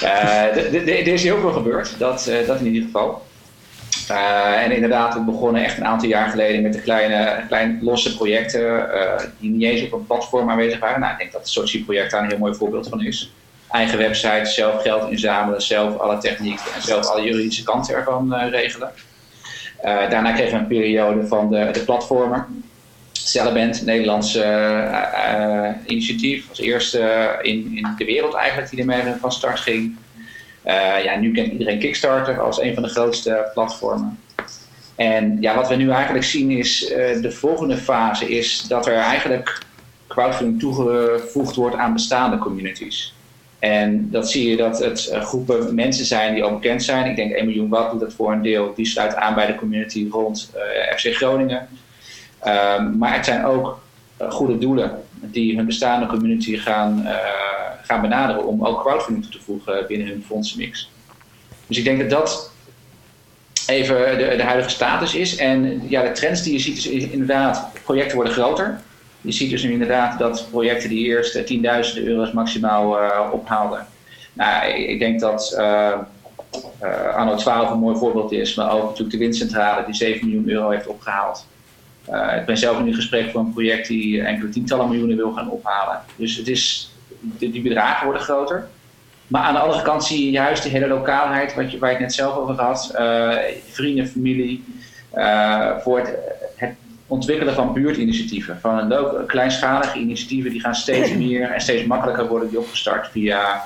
er is heel veel gebeurd, dat, dat in ieder geval. Uh, en inderdaad, we begonnen echt een aantal jaar geleden met de kleine, losse projecten uh, die niet eens op een platform aanwezig waren. Nou, ik denk dat het Sochi-project daar een heel mooi voorbeeld van is. Eigen website, zelf geld inzamelen, zelf alle techniek en zelf alle juridische kanten ervan uh, regelen. daarna kregen we een periode van de, platformen. Celeband, Nederlands initiatief, als eerste in, in de wereld eigenlijk die ermee van start ging. Uh, ja, nu kent iedereen Kickstarter als een van de grootste platformen. En ja, wat we nu eigenlijk zien is, uh, de volgende fase is dat er eigenlijk crowdfunding toegevoegd wordt aan bestaande communities. En dat zie je dat het uh, groepen mensen zijn die al bekend zijn. Ik denk 1 miljoen watt doet dat voor een deel. Die sluit aan bij de community rond FC Groningen. Ehm, maar het zijn ook goede doelen die hun bestaande community gaan gaan benaderen om ook crowdfunding toe te voegen binnen hun fondsenmix. Dus ik denk dat dat even de, de huidige status is. En ja, de trends die je ziet is inderdaad, projecten worden groter. Je ziet dus nu inderdaad dat projecten die eerst tienduizenden euro's maximaal uh, ophaalden. Nou, ik denk dat uh, Anno 12 een mooi voorbeeld is, maar ook natuurlijk de windcentrale die 7 miljoen euro heeft opgehaald. Ik ben zelf nu in gesprek voor een project die enkele tientallen miljoenen wil gaan ophalen. Dus het is, die bedragen worden groter. Maar aan de andere kant zie je juist de hele lokaalheid, wat je, waar je het net zelf over had, uh, vrienden, familie, uh, voor het, het, ontwikkelen van buurtinitiatieven. Van een kleinschalige initiatieven die gaan steeds meer en steeds makkelijker worden die opgestart via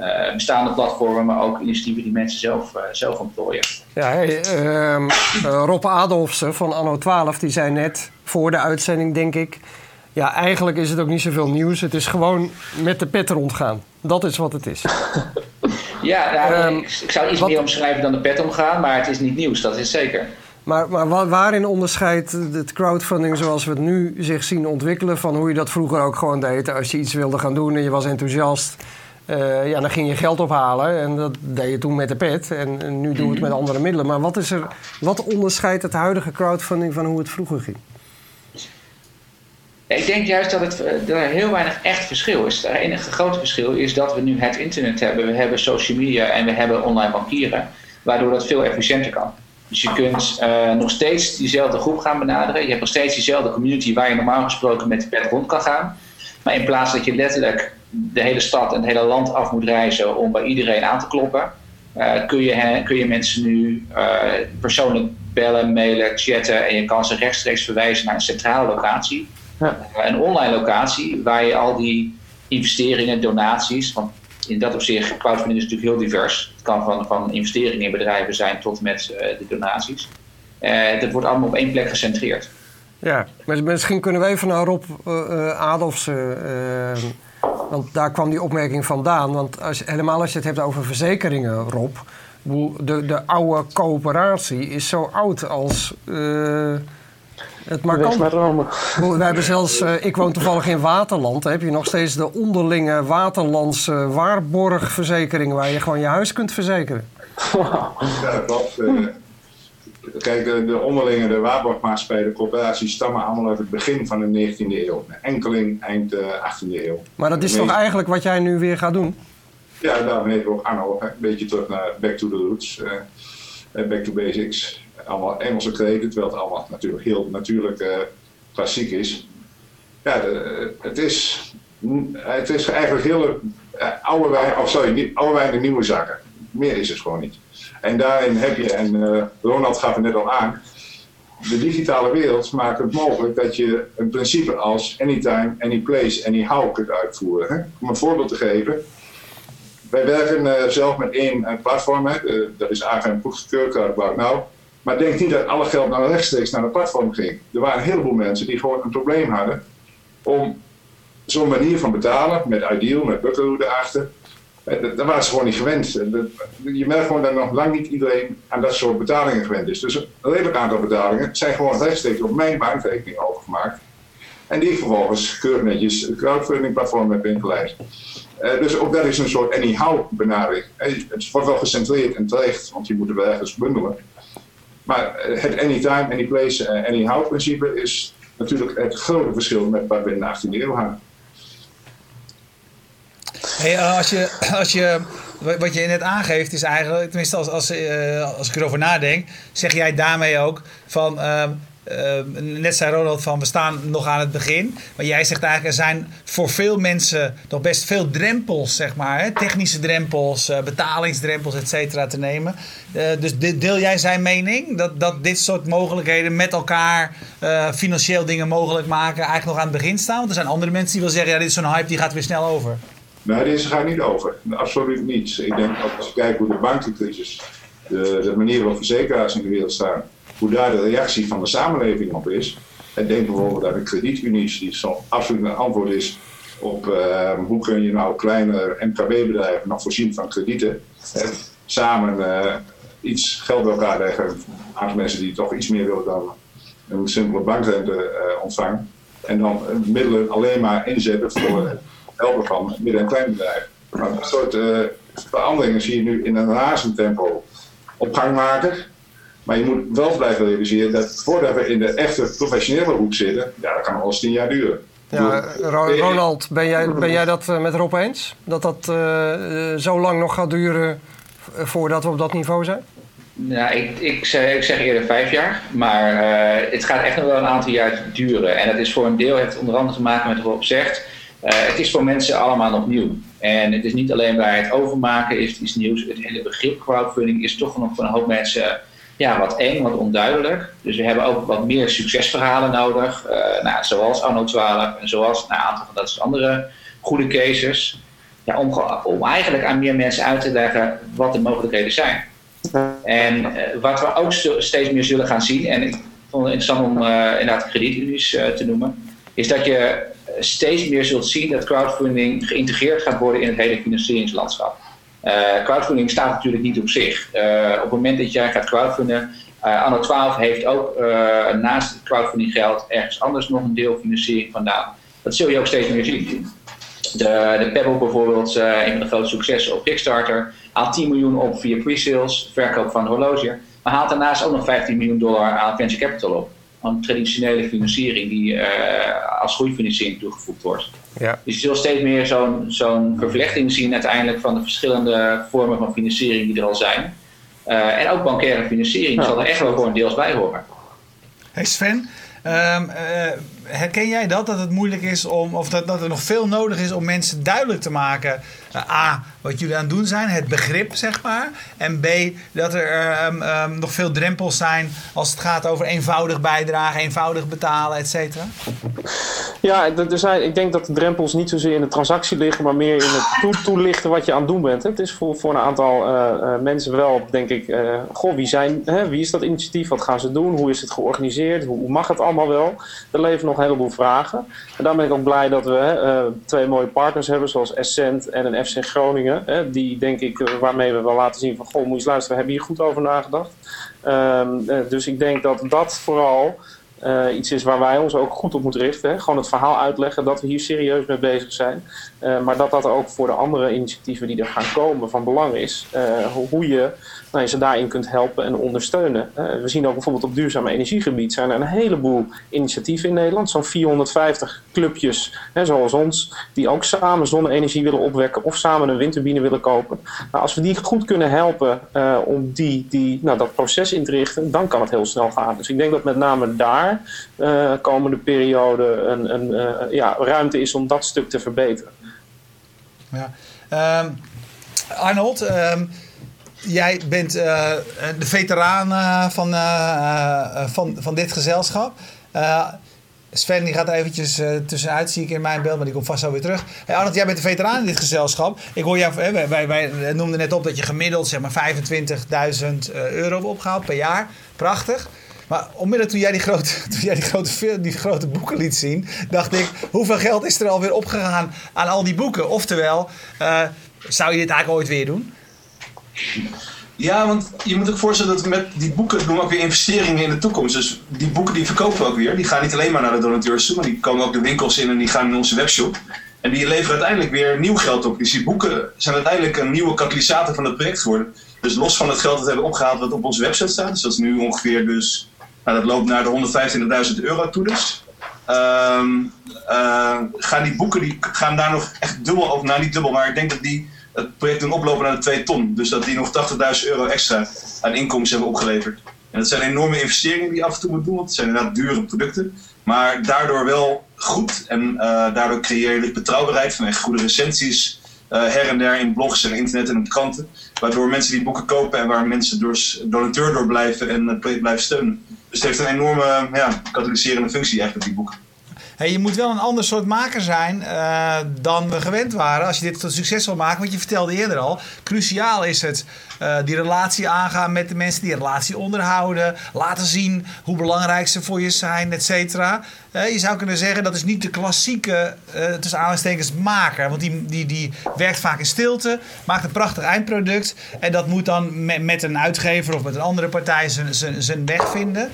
uh, bestaande platformen, maar ook initiatieven die mensen zelf, zelf ontplooien. Ja, hey, ehm, Rob Adolfsen van Anno 12 die zei net voor de uitzending, denk ik. Ja, eigenlijk is het ook niet zoveel nieuws. Het is gewoon met de pet rondgaan. Dat is wat het is. Ja, nou, um, ik, ik, zou iets wat... meer omschrijven dan de pet omgaan, maar het is niet nieuws, dat is zeker. Maar, maar waarin onderscheidt het crowdfunding zoals we het nu zich zien ontwikkelen... van hoe je dat vroeger ook gewoon deed? Als je iets wilde gaan doen en je was enthousiast... Uh, ja, dan ging je geld ophalen en dat deed je toen met de pet. En, en nu doen we het met andere middelen. Maar wat, is er, wat onderscheidt het huidige crowdfunding van hoe het vroeger ging? Ik denk juist dat, het, dat er heel weinig echt verschil is. Het enige grote verschil is dat we nu het internet hebben, we hebben social media en we hebben online bankieren, waardoor dat veel efficiënter kan. Dus je kunt uh, nog steeds diezelfde groep gaan benaderen. Je hebt nog steeds diezelfde community waar je normaal gesproken met de pet rond kan gaan. Maar in plaats dat je letterlijk de hele stad en het hele land af moet reizen om bij iedereen aan te kloppen, uh, kun, je, kun je mensen nu uh, persoonlijk bellen, mailen, chatten en je kan ze rechtstreeks verwijzen naar een centrale locatie ja. Een online locatie waar je al die investeringen, donaties, want in dat opzicht, crowdfunding is natuurlijk heel divers. Het kan van, van investeringen in bedrijven zijn tot met de donaties. Dat wordt allemaal op één plek gecentreerd. Ja, misschien kunnen we even naar Rob uh, Adolfs, want daar kwam die opmerking vandaan. Want als, helemaal als je het hebt over verzekeringen, Rob, de, de oude coöperatie is zo oud als het. We hebben zelfs, uh, ik woon toevallig in Waterland. Dan heb je nog steeds de onderlinge Waterlandse waarborgverzekering waar je gewoon je huis kunt verzekeren. Ja, klopt. Uh, kijk, de, de onderlinge, de coöperaties stammen allemaal uit het begin van de 19e eeuw. Enkeling eind uh, eh, 18e eeuw. Maar dat is toch eigenlijk wat jij nu weer gaat doen? Ja, daarom heet we ook Anno. Een beetje terug naar back to the roots. back to basics allemaal Engelse kreten, terwijl het allemaal natuurlijk heel natuurlijk uh, klassiek is. Ja, de, het, is, het is eigenlijk heel oude wijn, of sorry, niet, oude wijn in nieuwe zakken. Meer is het gewoon niet. En daarin heb je, en uh, Ronald gaf het net al aan, de digitale wereld maakt het mogelijk dat je een principe als anytime, anyplace, anyhow kunt uitvoeren. Hè? Om een voorbeeld te geven. Wij werken zelf met één platform, hè? dat is AGM goedgekeurd, nou. Maar denk niet dat alle geld nou rechtstreeks naar de platform ging. Er waren een heleboel mensen die gewoon een probleem hadden om zo'n manier van betalen, met Ideal, met Buckaroo erachter. Eh, daar waren ze gewoon niet gewend. Je merkt gewoon dat nog lang niet iedereen aan dat soort betalingen gewend is. Dus een redelijk aantal betalingen zijn gewoon rechtstreeks op mijn bankrekening overgemaakt. En die vervolgens keurig netjes crowdfunding platform heb ingeleid. Uh, dus ook dat is een soort anyhow benadering. Het wordt wel gecentreerd en terecht, want je moet er wel ergens bundelen. Maar eh, het anytime, anyplace, anyhow principe is natuurlijk het grote verschil met wat we in de 18e eeuw hadden. Hey, uh, als, je, als je, wat je net aangeeft is eigenlijk, tenminste als, als, als ik erover nadenk, zeg jij daarmee ook van ehm, uh, net zei Ronald van we staan nog aan het begin. Maar jij zegt eigenlijk er zijn voor veel mensen nog best veel drempels, zeg maar. Hè? Technische drempels, uh, betalingsdrempels, et cetera, te nemen. Dus deel jij zijn mening dat, dat dit soort mogelijkheden met elkaar financieel dingen mogelijk maken eigenlijk nog aan het begin staan? Want er zijn andere mensen die wel zeggen ja dit is zo'n hype die gaat weer snel over. Nee, deze gaat niet over. Absoluut niet. Ik denk als je kijkt hoe de bankencrisis, de, manier waarop verzekeraars in de wereld staan hoe daar de reactie van de samenleving op is. En denk bijvoorbeeld aan de kredietunies, die zo absoluut een antwoord is op uh, hoe kun je nou kleine MKB-bedrijven nog voorzien van kredieten. En samen uh, iets geld bij elkaar leggen. Een mensen die toch iets meer willen dan een simpele bankrente uh, ontvangen. En dan middelen alleen maar inzetten voor helpen van midden- en kleinbedrijven. Dat soort veranderingen zie je nu in een razend tempo op gang maken. Maar je moet wel blijven realiseren dat voordat we in de echte professionele hoek zitten, ja, dat kan alles tien jaar duren. Ja, Ronald, ben jij, ben jij dat met Rob eens? Dat dat uh, zo lang nog gaat duren voordat we op dat niveau zijn? Nou, ik, ik, zeg, ik zeg eerder vijf jaar, maar uh, het gaat echt nog wel een aantal jaar duren. En dat is voor een deel, heeft onder andere te maken met wat Rob zegt. Uh, het is voor mensen allemaal nog nieuw. En het is niet alleen bij het overmaken is iets nieuws. Het hele begrip crowdfunding is toch nog voor een hoop mensen ja, wat eng, wat onduidelijk. Dus we hebben ook wat meer succesverhalen nodig. Uh, nou, zoals Anno 12 en zoals een aantal van dat andere goede cases. Ja, om, om eigenlijk aan meer mensen uit te leggen wat de mogelijkheden zijn. En uh, wat we ook steeds meer zullen gaan zien, en ik vond het interessant om inderdaad kredietunies te noemen, is dat je steeds meer zult zien dat crowdfunding geïntegreerd gaat worden in het hele financieringslandschap. Uh, crowdfunding staat natuurlijk niet op zich. Uh, op het moment dat jij gaat crowdfunden, uh, Anno 12 heeft ook naast het crowdfunding geld ergens anders nog een deel financiering vandaan. Dat zul je ook steeds meer zien. De, de Pebble bijvoorbeeld, een van de grote successen op Kickstarter, haalt 10 miljoen op via pre-sales, verkoop van horloge, maar haalt daarnaast ook nog 15 miljoen dollar aan venture capital op. Een traditionele financiering die als groeifinanciering toegevoegd wordt. Ja. Dus je zult steeds meer zo'n zo'n vervlechting zien uiteindelijk van de verschillende vormen van financiering die er al zijn. Uh, en ook bankaire financiering zal er echt wel voor een deels bij horen. Hey Sven, um, uh, herken jij dat? Dat het moeilijk is om, of dat, dat er nog veel nodig is om mensen duidelijk te maken. Uh, A, wat jullie aan het doen zijn, het begrip zeg maar. En B, dat er um, um, nog veel drempels zijn als het gaat over eenvoudig bijdragen, eenvoudig betalen, et cetera. Ja, er zijn, ik denk dat de drempels niet zozeer in de transactie liggen, maar meer in het toelichten wat je aan het doen bent. Het is voor, voor een aantal uh, uh, mensen wel, denk ik, uh, goh, wie, zijn, hè, wie is dat initiatief? Wat gaan ze doen? Hoe is het georganiseerd? Hoe, mag het allemaal wel? Er leven nog een heleboel vragen. En dan ben ik ook blij dat we twee mooie partners hebben, zoals Essent en een FC Groningen. Die, denk ik, waarmee we wel laten zien van, goh, moet je eens luisteren, hebben hier goed over nagedacht. Um, dus ik denk dat dat vooral uh, iets is waar wij ons ook goed op moeten richten. Hè? Gewoon het verhaal uitleggen dat we hier serieus mee bezig zijn. Maar dat dat ook voor de andere initiatieven die er gaan komen van belang is. Hoe je nou, je ze daarin kunt helpen en ondersteunen. we zien ook bijvoorbeeld op duurzame energiegebied zijn er een heleboel initiatieven in Nederland. Zo'n 450 clubjes, zoals ons, die ook samen zonne-energie willen opwekken of samen een windturbine willen kopen. Nou, als we die goed kunnen helpen om die, die, nou, dat proces in te richten, dan kan het heel snel gaan. Dus ik denk dat met name daar uh, komende periode een, een uh, ja, ruimte is om dat stuk te verbeteren. Ja. Um, Arnold, um, jij bent uh, de veteraan van, van, van dit gezelschap. Sven die gaat eventjes tussenuit, zie ik in mijn beeld, maar die komt vast zo weer terug. Hey Arnold, jij bent de veteraan in dit gezelschap. Ik hoor jou, wij, wij, wij noemden net op dat je gemiddeld zeg maar 25.000 euro opgehaald per jaar. Prachtig. Maar onmiddellijk toen jij die grote, toen jij die grote, die grote boeken liet zien, dacht ik: hoeveel geld is er alweer opgegaan aan al die boeken? Oftewel, zou je dit eigenlijk ooit weer doen? Ja, want je moet ook voorstellen dat met die boeken doen we ook weer investeringen in de toekomst. Dus die boeken die verkopen we ook weer. Die gaan niet alleen maar naar de donateurs toe, maar die komen ook de winkels in en die gaan in onze webshop. En die leveren uiteindelijk weer nieuw geld op. Dus die boeken zijn uiteindelijk een nieuwe katalysator van het project geworden. Dus los van het geld dat we hebben opgehaald wat op onze website staat, dus dat is nu ongeveer dus nou, dat loopt naar de 125.000 euro toe dus. Um, uh, gaan die boeken die gaan daar nog echt dubbel over, nou niet dubbel, maar ik denk dat die het project doen oplopen naar de 2 ton. Dus dat die nog 80.000 euro extra aan inkomsten hebben opgeleverd. En dat zijn enorme investeringen die af en toe moet doen, want het zijn inderdaad dure producten. Maar daardoor wel goed en uh, daardoor creëer je betrouwbaarheid van echt goede recensies. Uh, her en der in blogs en internet en op kranten. Waardoor mensen die boeken kopen en waar mensen door donateur door blijven en het project blijven steunen. Dus het heeft een enorme ja, katalyserende functie eigenlijk, die boeken. Hey, je moet wel een ander soort maker zijn uh, dan we gewend waren als je dit tot succes wil maken. Want je vertelde eerder al, cruciaal is het uh, die relatie aangaan met de mensen, die relatie onderhouden, laten zien hoe belangrijk ze voor je zijn, et cetera. Uh, je zou kunnen zeggen dat is niet de klassieke, tussen aanhalingstekens, maker. Want die, die, die werkt vaak in stilte, maakt een prachtig eindproduct en dat moet dan met, met een uitgever of met een andere partij zijn weg vinden.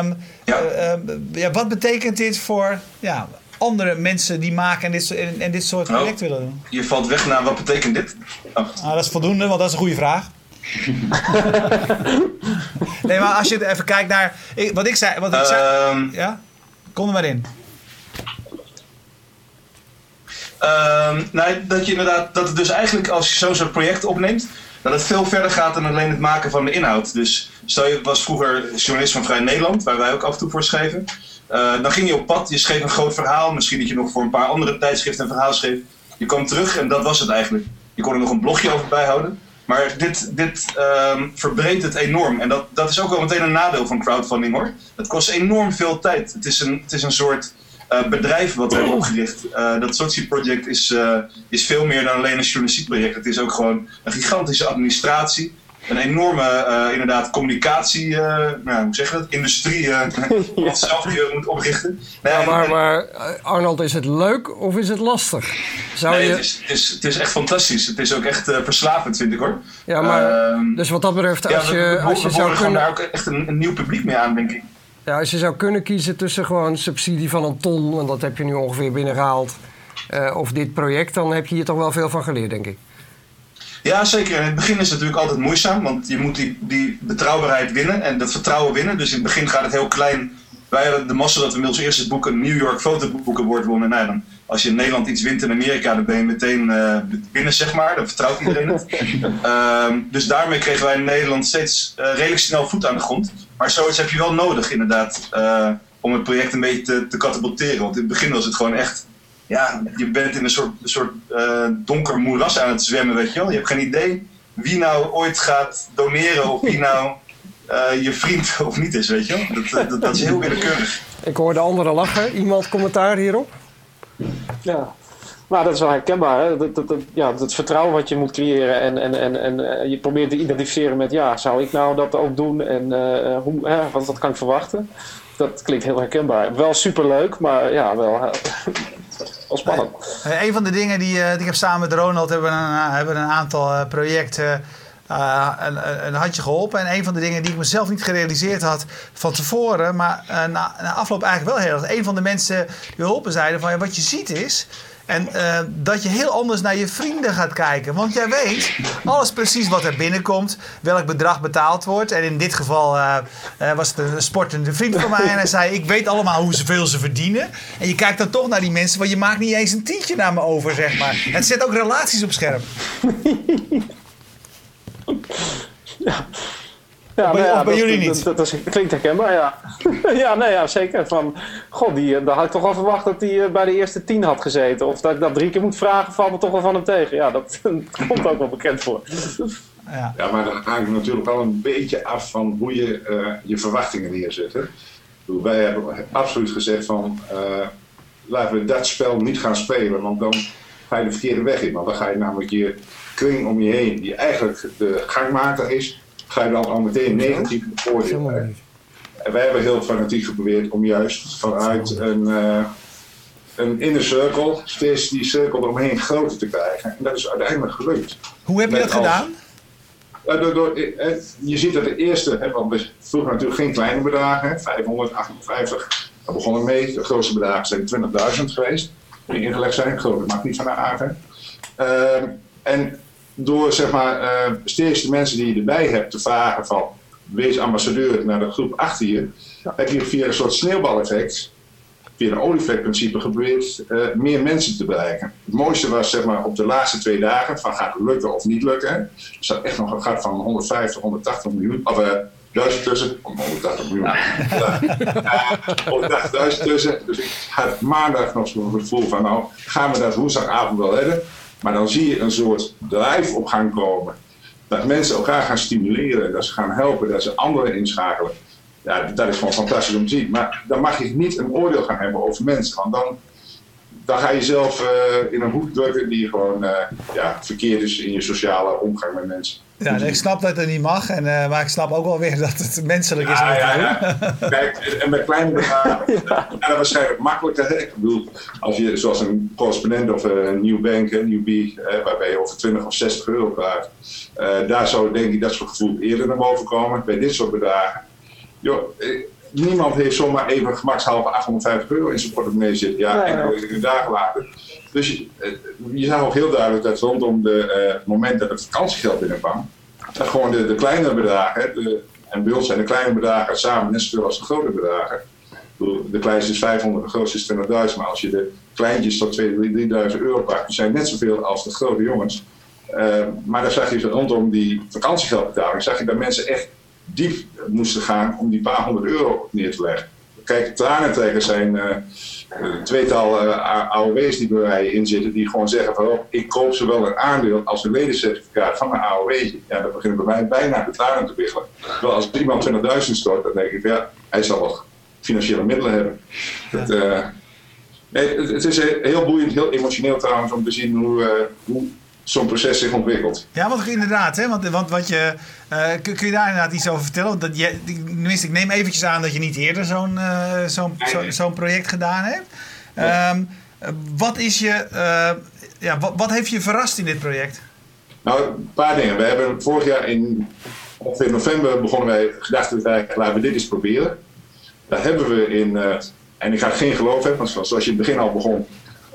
Um, ja. ja, wat betekent dit voor ja, andere mensen die maken en dit, en, en dit soort projecten willen doen? Je valt weg naar wat betekent dit? Oh. Nou, dat is voldoende, want dat is een goede vraag. nee, maar als je even kijkt naar ik- wat ik zei. Wat ik zei Ehm, ja? Kom er maar in. Ehm, nou, dat je inderdaad, dat het dus eigenlijk als je zo'n soort project opneemt, dat het veel verder gaat dan alleen het maken van de inhoud. Dus stel je was vroeger journalist van Vrij Nederland, waar wij ook af en toe voor schreven. Eh, dan ging je op pad, je schreef een groot verhaal, misschien dat je nog voor een paar andere tijdschriften een verhaal schreef. Je kwam terug en dat was het eigenlijk. Je kon er nog een blogje over bijhouden. Maar dit, dit ehm, verbreedt het enorm. En dat, dat is ook wel meteen een nadeel van crowdfunding hoor. Het kost enorm veel tijd. Het is een, het is een soort eh, bedrijf wat we hebben opgericht. Eh, dat Sochi Project is, eh, is veel meer dan alleen een journalistiek project. Het is ook gewoon een gigantische administratie. Een enorme, eh, inderdaad, communicatie, eh, nou, hoe zeg je dat? Industrie, eh wat zelf je moet oprichten. Nee, Ja, maar, en- maar Arnold, is het leuk of is het lastig? Zou nee, je... het, is, het, is, het is echt fantastisch. Het is ook echt eh, verslavend, vind ik hoor. Ja, maar Ehm, dus wat dat betreft, ja, als we- je, als je we zou kunnen... daar ook echt een, een nieuw publiek mee aan, denk ik. Ja, als je zou kunnen kiezen tussen gewoon subsidie van een ton, want dat heb je nu ongeveer binnengehaald, eh, of dit project, dan heb je hier toch wel veel van geleerd, denk ik. Ja, zeker. In het begin is het natuurlijk altijd moeizaam, want je moet die, die betrouwbaarheid winnen en dat vertrouwen winnen. Dus in het begin gaat het heel klein. Wij de massa dat we met ons eerste boek een New York Fotoboek Award wonnen. Nou, dan, als je in Nederland iets wint in Amerika, dan ben je meteen eh, binnen, zeg maar. Dan vertrouwt iedereen het. Ehm, dus daarmee kregen wij in Nederland steeds eh, redelijk snel voet aan de grond. Maar zoiets heb je wel nodig, inderdaad, eh, om het project een beetje te, te katapulteren. Want in het begin was het gewoon echt ja, je bent in een soort, een soort eh, donker moeras aan het zwemmen, weet je wel. Je hebt geen idee wie nou ooit gaat doneren of wie nou eh, je vriend of niet is, weet je wel. Dat, dat, dat is heel willekeurig. Ik hoor de anderen lachen. Iemand commentaar hierop? Ja. Maar dat is wel herkenbaar. Hè? Dat, dat, dat- ja, het vertrouwen wat je moet creëren. En, en, en, en eh, je probeert te identificeren met... Ja, zou ik nou dat ook doen? En eh, hoe, hè, wat, kan ik verwachten? Dat klinkt heel herkenbaar. Wel superleuk, maar ja, wel, eh, spannend. Eh, een van de dingen die, eh, ik heb samen met Ronald hebben we een, eh, hebben een aantal eh, projecten eh, een, een- handje geholpen. En een van de dingen die ik mezelf niet gerealiseerd had van tevoren, maar eh, na, na afloop eigenlijk wel heel erg. Een van de mensen die geholpen zeiden van ja, wat je ziet is. En eh, dat je heel anders naar je vrienden gaat kijken. Want jij weet alles precies wat er binnenkomt, welk bedrag betaald wordt. En in dit geval was het een sportende vriend van mij. En hij zei: Ik weet allemaal hoeveel ze verdienen. En je kijkt dan toch naar die mensen, want je maakt niet eens een tientje naar me over, zeg maar. Het zet ook relaties op scherp. Ja, bij- nou ja, bij dat, jullie dat- niet? Dat, klinkt herkenbaar, ja. ja, nee, ja, zeker. Van, god, die, eh, daar had ik toch al verwacht dat hij eh, bij de eerste tien had gezeten. Of dat ik dat drie keer moet vragen, valt er toch wel van hem tegen. Ja, dat komt ook wel bekend voor. Ja. Ja, maar dan hangt het natuurlijk wel een beetje af van hoe je eh, je verwachtingen neerzet. Hè? Wij hebben absoluut gezegd van eh, laten we dat spel niet gaan spelen, want dan ga je de verkeerde weg in. Want dan ga je namelijk je kring om je heen, die eigenlijk de gangmaker is, ga je dan al meteen negatief beoordelen. En wij hebben heel fanatiek geprobeerd om juist vanuit een, eh, een inner circle steeds die cirkel eromheen groter te krijgen. En dat is uiteindelijk gelukt. Hoe heb je dat als- gedaan? Eh, door, door, eh, je ziet dat de eerste, hè, want we vroegen natuurlijk geen kleine bedragen, hè, 558, daar begon ik mee. De grootste bedragen zijn 20.000 geweest, die ingelegd zijn. Grote mag niet van de aard. Ehm, en door zeg maar, eh, steeds de mensen die je erbij hebt te vragen van wees ambassadeur naar de groep achter je, heb je via een soort sneeuwbaleffect, via een olieflekprincipe geprobeerd eh, meer mensen te bereiken. Het mooiste was zeg maar, op de laatste twee dagen van gaat het lukken of niet lukken. Er staat echt nog een gat van 150, 180 miljoen, of eh, duizend tussen, oh, 180 miljoen. Ja. Ja, 180.000 tussen. Dus ik had maandag nog zo'n gevoel van nou gaan we dat woensdagavond wel redden. Maar dan zie je een soort drive op gang komen. Dat mensen elkaar gaan stimuleren, dat ze gaan helpen, dat ze anderen inschakelen. Ja, dat is gewoon fantastisch om te zien. Maar dan mag je niet een oordeel gaan hebben over mensen. Want dan, dan ga je zelf eh, in een hoek drukken die gewoon eh, ja, verkeerd is in je sociale omgang met mensen. Ja, nee, ik snap dat het niet mag. En, eh, maar ik snap ook wel weer dat het menselijk is. Ja, ja, ja. Kijk, en bij kleine bedragen ja. dat waarschijnlijk makkelijker. Hè? Ik bedoel, als je zoals een correspondent of een nieuw bank, een nieuw B, waarbij je over 20 of 60 euro praat, daar zou denk ik dat soort gevoel eerder naar boven komen. Bij dit soort bedragen, joh, niemand heeft zomaar even gemakshalve 850 euro in zijn portemonnee zitten. Ja, Nee, enkele dagen later. Dus je, eh, je zag ook heel duidelijk dat rondom de, eh, het moment dat het vakantiegeld binnenkwam, dat gewoon de, de kleinere bedragen, de, en bij ons zijn de kleine bedragen samen net zoveel als de grote bedragen. De kleinste is 500, de grootste is 20.000. Maar als je de kleintjes tot 2.000, 3.000 euro pakt, die zijn net zoveel als de grote jongens. Eh, maar dan zag je rondom die vakantiegeldbetaling, zag je dat mensen echt diep moesten gaan om die paar honderd euro neer te leggen. Kijk, tranentrekkers zijn eh, een tweetal eh, AOW's die bij mij in zitten, die gewoon zeggen van oh, ik koop zowel een aandeel als een ledencertificaat van een AOW. Ja, dat begint bij mij bijna de tranen te wiggelen. Terwijl als iemand 20.000 stort, dan denk ik ja, hij zal wel financiële middelen hebben. Het, eh, nee, het, het is heel boeiend, heel emotioneel trouwens om te zien hoe, eh, hoe zo'n proces zich ontwikkelt. Ja, want inderdaad, hè, want, want wat je, eh, kun, kun je daar inderdaad iets over vertellen? Want Dat je, tenminste, ik neem eventjes aan dat je niet eerder zo'n eh, zo'n zo, zo'n project gedaan hebt. Ehm, eh, wat is je, eh, ja, wat, wat heeft je verrast in dit project? Nou, een paar dingen. We hebben vorig jaar in ongeveer november begonnen wij gedachten te laten we dit eens proberen. Daar hebben we in, en ik ga geen geloof hebben, want zoals je in het begin al begon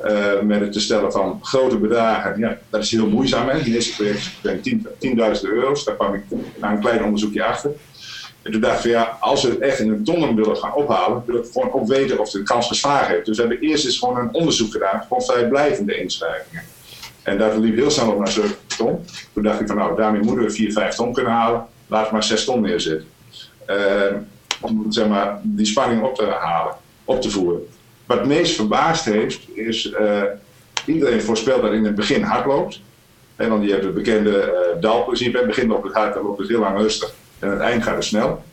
eh, met het te stellen van grote bedragen, ja, dat is heel moeizaam. Hè? Deze project zijn 10 10.000 euro's, daar kwam ik na een klein onderzoekje achter. En toen dachten we, ja, als we het echt in een tonnen willen gaan ophalen, willen we gewoon ook weten of de kans geslagen heeft. Dus we hebben eerst eens gewoon een onderzoek gedaan, gewoon vrijblijvende inschrijvingen. En dat liep heel snel op naar 7 ton. Toen dacht ik van nou, daarmee moeten we 4, 5 ton kunnen halen. Laat maar 6 ton neerzetten. Eh, om zeg maar, die spanning op te halen, op te voeren. Wat het meest verbaasd heeft, is uh, iedereen voorspelt dat in het begin hard loopt. En dan je hebt het bekende uh, dalprincipe. In het begin loopt het hard, dan loopt het heel lang rustig. En aan het eind gaat het snel.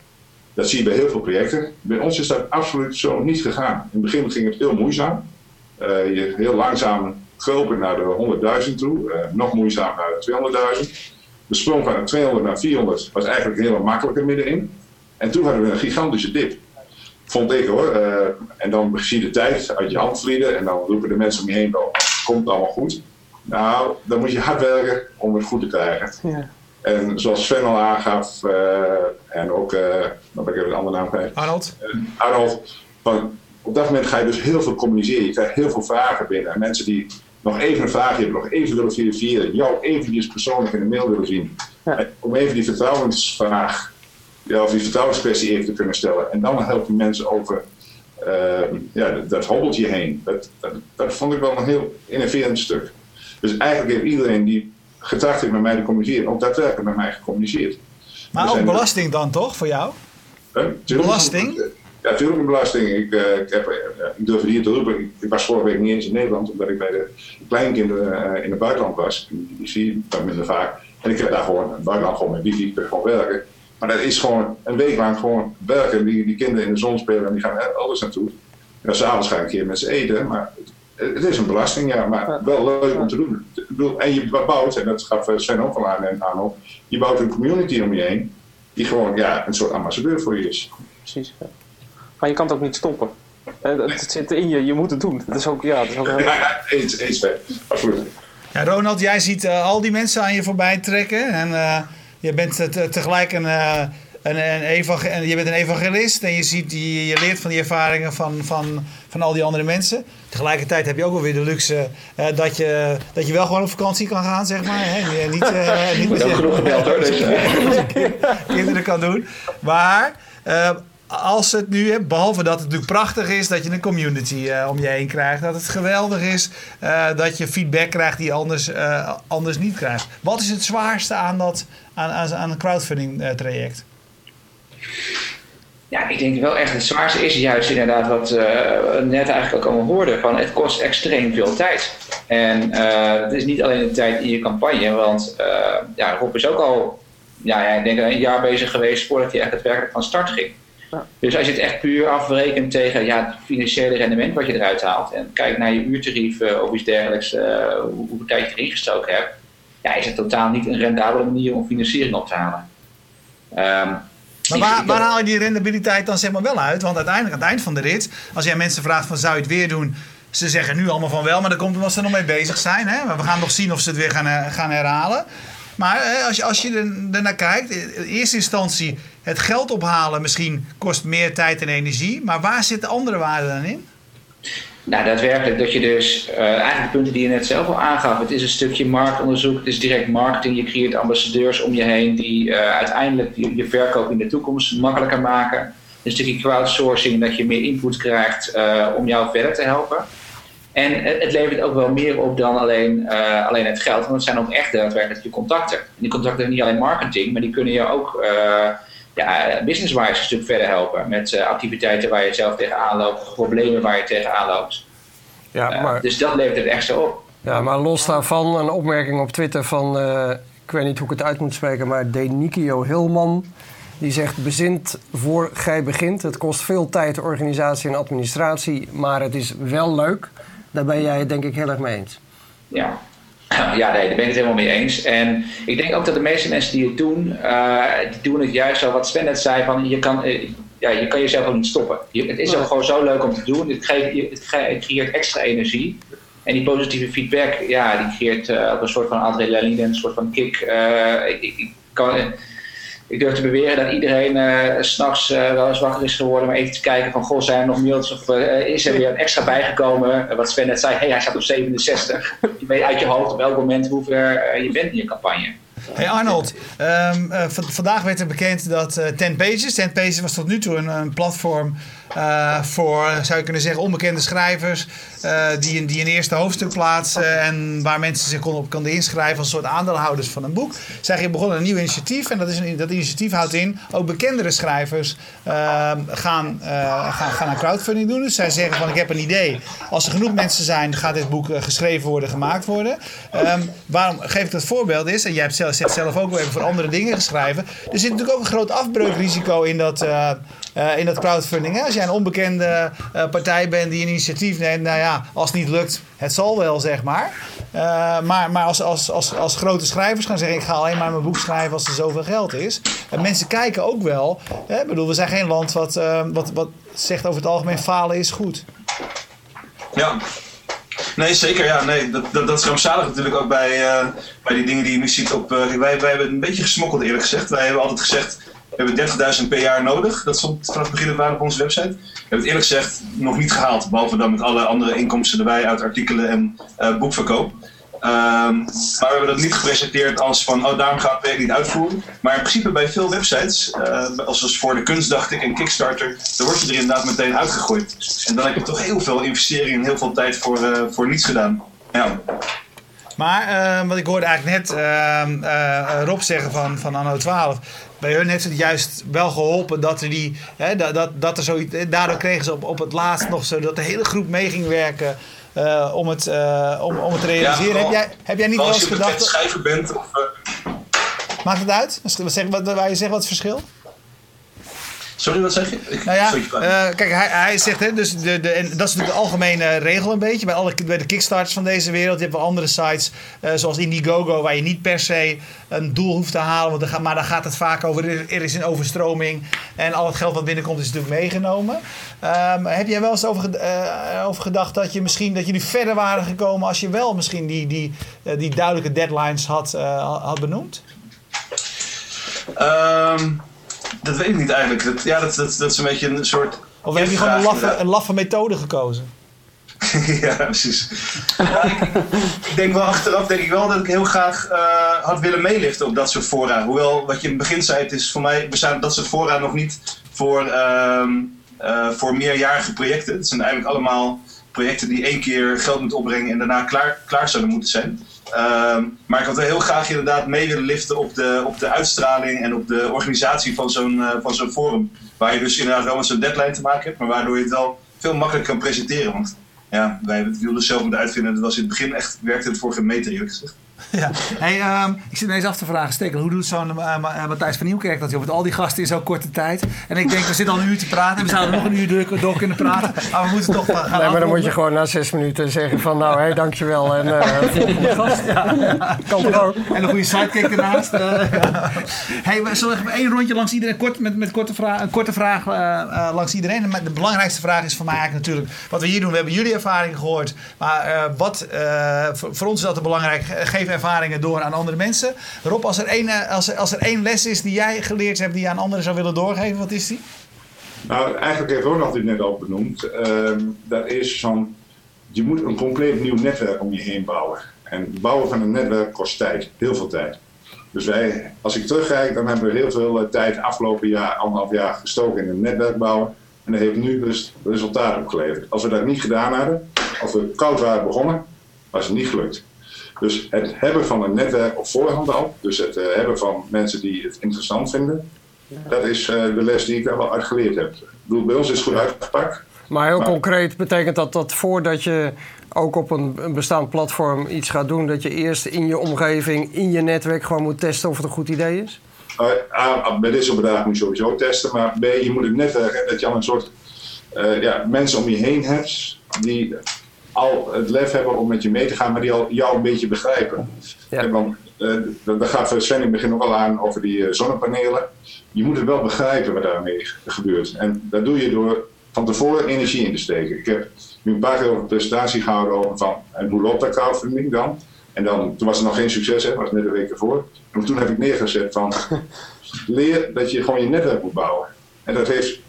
Dat zie je bij heel veel projecten. Bij ons is dat absoluut zo niet gegaan. In het begin ging het heel moeizaam. Uh, je heel langzaam kropen naar de 100.000 toe, nog moeizaam naar de 200.000. De sprong van de 200 naar 400 was eigenlijk een hele makkelijke middenin. En toen hadden we een gigantische dip. Vond ik hoor. Uh, en dan zie je de tijd uit je hand vliegen en dan roepen de mensen om je heen wel, komt allemaal goed. Nou, dan moet je hard werken om het goed te krijgen. Ja. En zoals Sven al aangaf, uh, en ook, uh, dan ben ik even een andere naam kwijt. Arnold? Arnold, van, op dat moment ga je dus heel veel communiceren. Je krijgt heel veel vragen binnen. En mensen die nog even een vraag hebben, nog even willen verifiëren, jou eventjes persoonlijk in de mail willen zien. Ja. Om even die vertrouwensvraag, ja, of die vertrouwenskwestie even te kunnen stellen. En dan help je mensen over uh, ja, dat, hobbeltje heen. Dat, dat, dat, vond ik wel een heel innoverend stuk. Dus eigenlijk heeft iedereen die getracht heeft met mij te communiceren, ook daadwerkelijk met mij gecommuniceerd. Maar ook belasting dan toch, voor jou? Belasting? Ja, natuurlijk een belasting. Ik, uh, ik, heb, uh, ik durf hier te roepen. Ik, ik, was vorige week niet eens in Nederland, omdat ik bij de kleinkinderen uh, in het buitenland was. Die, zie je dan minder vaak. En ik heb daar gewoon in het buitenland gewoon met wifi, ik gewoon werken. Maar dat is gewoon een week lang gewoon werken. Die, die kinderen in de zon spelen en die gaan alles naartoe. En s'avonds ga ik een keer met ze eten. Maar het, het, is een belasting, ja, maar wel leuk om te doen. Ik bedoel, en je bouwt, en dat gaf Sven ook al aan en Arnold, je bouwt een community om je heen. Die gewoon ja, een soort ambassadeur voor je is. Precies. Ja. Maar je kan het ook niet stoppen. Het zit in je, je moet het doen. Dat is ook, ja, dat is ook heel... Ja, eens, eens, absoluut. Ja, Ronald, jij ziet uh, al die mensen aan je voorbij trekken. En uh, je bent uh, tegelijk een, een, een, evangel je bent een evangelist. En je, ziet, je, je leert van die ervaringen van, van, van al die andere mensen. Tegelijkertijd heb je ook wel weer de luxe dat, je, dat je wel gewoon op vakantie kan gaan, zeg maar. Hè? Niet, niet met genoeg gebeld hoor. Dus. kinderen kan doen. Maar als het nu, behalve dat het natuurlijk prachtig is dat je een community uh, om je heen krijgt, dat het geweldig is uh, dat je feedback krijgt die anders, uh, anders niet krijgt. Wat is het zwaarste aan, dat, aan, aan, een crowdfunding traject? Ja, ik denk wel echt het zwaarste is juist inderdaad wat we net eigenlijk ook allemaal hoorden. Van het kost extreem veel tijd. En het is niet alleen de tijd in je campagne, want ja, Rob is ook al, ja, ik denk een jaar bezig geweest voordat hij echt het werkelijk van start ging. Dus als je het echt puur afrekent tegen ja, het financiële rendement wat je eruit haalt en kijkt naar je uurtarief uh, of iets dergelijks, uh, hoe, hoeveel tijd je erin gestoken hebt, ja, is het totaal niet een rendabele manier om financiering op te halen. Um, maar waar, waar, haal je die rendabiliteit dan zeg maar wel uit? Want uiteindelijk, aan het eind van de rit, als jij mensen vraagt van zou je het weer doen, ze zeggen nu allemaal van wel, maar dat komt omdat ze er nog mee bezig zijn. Hè? Maar we gaan nog zien of ze het weer gaan, gaan herhalen. Maar als je, als je er, naar kijkt, in eerste instantie het geld ophalen misschien kost meer tijd en energie. Maar waar zit de andere waarde dan in? Nou, daadwerkelijk dat je dus, uh, eigenlijk de punten die je net zelf al aangaf, het is een stukje marktonderzoek, het is direct marketing, je creëert ambassadeurs om je heen die uh, uiteindelijk je, je, verkoop in de toekomst makkelijker maken. Een stukje crowdsourcing, dat je meer input krijgt uh, om jou verder te helpen. En het levert ook wel meer op dan alleen, alleen het geld, want het zijn ook echt daadwerkelijk je contacten. En die contacten zijn niet alleen marketing, maar die kunnen je ook ja, business-wise een stuk verder helpen. Met uh, activiteiten waar je zelf tegenaan loopt, problemen waar je tegenaan loopt. Ja, maar, dus dat levert het echt zo op. Ja, maar los daarvan een opmerking op Twitter van, ik weet niet hoe ik het uit moet spreken, maar Denikio Hilman. Die zegt, bezint voor gij begint. Het kost veel tijd, organisatie en administratie, maar het is wel leuk. Daar ben jij het denk ik heel erg mee eens. Ja, Ja, nee, daar ben ik het helemaal mee eens. En ik denk ook dat de meeste mensen die het doen, uh, die doen het juist zo wat Sven net zei, van je kan, uh, ja, je kan jezelf ook niet stoppen. Je, het is ook gewoon zo leuk om te doen. Het, geeft, het creëert extra energie. En die positieve feedback, ja, die creëert uh, ook een soort van adrenaline, een soort van kick. ik, ik kan ik durf te beweren dat iedereen uh, s'nachts uh, wel eens wakker is geworden om even te kijken van goh, zijn er nog mails of uh, is er weer een extra bijgekomen? wat Sven net zei, hij staat op 67. je weet uit je hoofd op welk moment hoe ver je bent in je campagne. Hey Arnold, um, vandaag werd er bekend dat uh, 10 Pages, 10 Pages was tot nu toe een, een platform uh, voor, zou je kunnen zeggen, onbekende schrijvers. Uh, die, een, die eerste hoofdstuk plaatsen. En waar mensen zich op konden inschrijven als soort aandeelhouders van een boek. Zij je begonnen een nieuw initiatief. En dat, is een, dat initiatief houdt in. Ook bekendere schrijvers uh, gaan, gaan, gaan aan crowdfunding doen. Dus zij zeggen van ik heb een idee. Als er genoeg mensen zijn, gaat dit boek geschreven worden, gemaakt worden. Um, waarom geef ik dat voorbeeld is. En jij hebt zelf, zelf ook wel even voor andere dingen geschreven. Er zit natuurlijk ook een groot afbreukrisico in dat, in dat crowdfunding. Hè? Als jij een onbekende uh, partij bent die een initiatief neemt, nou ja, als het niet lukt, het zal wel, zeg maar. Uh, maar maar als, als, als, als grote schrijvers gaan zeggen: ik ga alleen maar mijn boek schrijven als er zoveel geld is. En mensen kijken ook wel. Hè, ik bedoel, we zijn geen land wat, wat, wat zegt over het algemeen: falen is goed. Ja, Nee, zeker. Ja, nee, dat, dat, dat is rampzalig natuurlijk ook bij, bij die dingen die je nu ziet op... Wij, wij hebben een beetje gesmokkeld eerlijk gezegd. Wij hebben altijd gezegd, we hebben 30.000 per jaar nodig. Dat stond vanaf het begin waren op onze website. We hebben het eerlijk gezegd nog niet gehaald. Behalve dan met alle andere inkomsten erbij uit artikelen en uh, boekverkoop. Um, maar we hebben dat niet gepresenteerd als van, oh daarom gaat het project niet uitvoeren. Maar in principe bij veel websites, uh, zoals voor de kunst dacht ik en Kickstarter, dan wordt je er inderdaad meteen uitgegooid. En dan heb je toch heel veel investeringen en heel veel tijd voor, uh, voor niets gedaan. Ja. Maar uh, wat ik hoorde eigenlijk net uh, Rob zeggen van, van anno 12. Bij hun heeft het juist wel geholpen dat er die. Hè, dat, dat, dat er zoiets. Daardoor kregen ze op, op het laatst nog zo dat de hele groep mee ging werken. Uh, om, het, uh, om, om het te realiseren. Ja, heb, jij, heb jij niet wel eens gedacht. Als je schrijver bent. Of. Maakt het uit? Wat, zeg, wat, waar je zegt wat het verschil? Sorry, wat zeg je? Ik, nou ja, uh, kijk, hij, hij zegt, hè, dus de, de, en dat is natuurlijk de algemene regel een beetje. Bij, alle, bij de kickstarters van deze wereld. Je hebt wel andere sites, uh, zoals Indiegogo, waar je niet per se een doel hoeft te halen. Want dan maar dan gaat het vaak over, er is een overstroming. En al het geld wat binnenkomt is natuurlijk meegenomen. Um, heb jij wel eens over, uh, over gedacht dat je misschien dat jullie verder waren gekomen... als je wel misschien die, die, die duidelijke deadlines had, had benoemd? Um... Dat weet ik niet eigenlijk. Dat, ja, dat, dat, dat is een beetje een soort. Of heb je gewoon een laffe, een laffe methode gekozen? ja, precies. Ja, ik, ik, denk wel achteraf denk ik wel dat ik heel graag uh, had willen meeliften op dat soort fora. Hoewel, wat je in het begin zei, het is voor mij bestaan dat soort fora nog niet voor, uh, uh, voor meerjarige projecten. Het zijn eigenlijk allemaal projecten die één keer geld moeten opbrengen en daarna klaar, klaar zouden moeten zijn. Uh, maar ik had heel graag inderdaad mee willen liften op de, op de uitstraling en op de organisatie van zo'n uh, van zo'n forum. Waar je dus inderdaad wel met zo'n deadline te maken hebt, maar waardoor je het wel veel makkelijker kan presenteren. Want ja, wij wilden zelf moeten uitvinden. Dat was in het begin echt, werkte het voor geen meter eerlijk gezegd. Ja. Hey, um, ik zit me eens af te vragen, Stekel, hoe doet zo'n uh, Matthijs van Nieuwkerk dat? Joh, met al die gasten in zo'n korte tijd. En ik denk, we zitten al een uur te praten en we zouden nog een uur door, door kunnen praten. Maar we moeten toch gaan Nee, maar dan moet je gewoon na zes minuten zeggen van nou, hé, hey, dankjewel. En uh, volgende gast. Ja, ja. Kan toch ook. En een goede sidekick ernaast. Uh, hey, we zullen even één rondje langs iedereen, kort, met, met korte vraag, een korte vraag langs iedereen. En de belangrijkste vraag is voor mij eigenlijk natuurlijk wat we hier doen. We hebben jullie ervaringen gehoord. Maar wat, voor, voor, ons is dat belangrijk. Geef ervaringen door aan andere mensen. Rob, als er, één, als, er, als er één les is die jij geleerd hebt die je aan anderen zou willen doorgeven, wat is die? Nou, eigenlijk heeft Ronald dit net al benoemd. Uh, dat is van je moet een compleet nieuw netwerk om je heen bouwen. En het bouwen van een netwerk kost tijd, heel veel tijd. Dus wij, als ik terugkijk, dan hebben we heel veel eh, tijd afgelopen jaar, anderhalf jaar gestoken in een netwerk bouwen. En dat heeft nu dus resultaat opgeleverd. Als we dat niet gedaan hadden, als we koud waren begonnen, was het niet gelukt. Dus het hebben van een netwerk op voorhand al, dus het uh, hebben van mensen die het interessant vinden, dat is uh, de les die ik daar wel uit geleerd heb. Ik bedoel, bij ons is het goed uitgepakt. Maar heel concreet betekent dat dat voordat je ook op een, een bestaand platform iets gaat doen, dat je eerst in je omgeving, in je netwerk gewoon moet testen of het een goed idee is? Uh, A, bij dit soort bedragen moet je sowieso testen, maar B, je moet het netwerk, dat je al een soort uh, ja, mensen om je heen hebt die al het lef hebben om met je mee te gaan, maar die al jou een beetje begrijpen. Ja. Want uh, daar gaat Sven in het begin ook al aan over die zonnepanelen. Je moet het wel begrijpen wat daarmee gebeurt. En dat doe je door van tevoren energie in te steken. Ik heb nu een paar keer een presentatie gehouden over van en hoe loopt dat crowdfunding dan? En dan, toen was het nog geen succes, hè, was net een week ervoor. En toen heb ik neergezet van leer dat je gewoon je netwerk moet bouwen. En dat heeft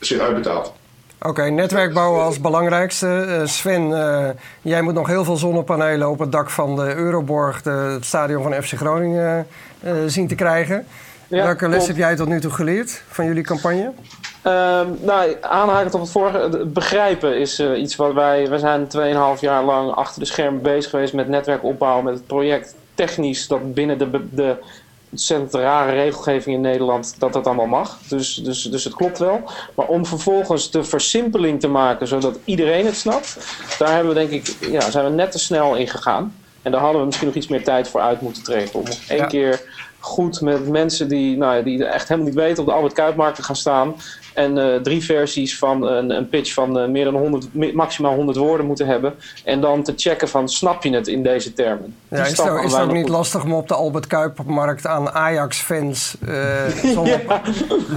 zich uitbetaald. Oké, okay, netwerk bouwen als belangrijkste. Uh, Sven, uh, jij moet nog heel veel zonnepanelen op het dak van de Euroborg, de, het stadion van FC Groningen, uh, zien te krijgen. Ja, Welke les heb jij tot nu toe geleerd van jullie campagne? Uh, nou, aanhakend op het vorige, begrijpen is uh, iets wat wij... We zijn 2,5 jaar lang achter de schermen bezig geweest met netwerkopbouw, met het project technisch dat binnen de, de ontzettend rare regelgeving in Nederland dat dat allemaal mag. Dus, dus, dus het klopt wel. Maar om vervolgens de versimpeling te maken zodat iedereen het snapt, daar hebben we denk ik, ja, zijn we net te snel in gegaan. En daar hadden we misschien nog iets meer tijd voor uit moeten trekken. Om één ja. keer goed met mensen die, nou, die echt helemaal niet weten op de Albert Kuipmarkt te gaan staan. En uh, drie versies van een, een pitch van uh, meer dan 100, maximaal 100 woorden moeten hebben. En dan te checken van snap je het in deze termen. Ja, is, het, is het ook niet lastig om op de Albert Kuipmarkt aan Ajax-fans uh, zonne ja.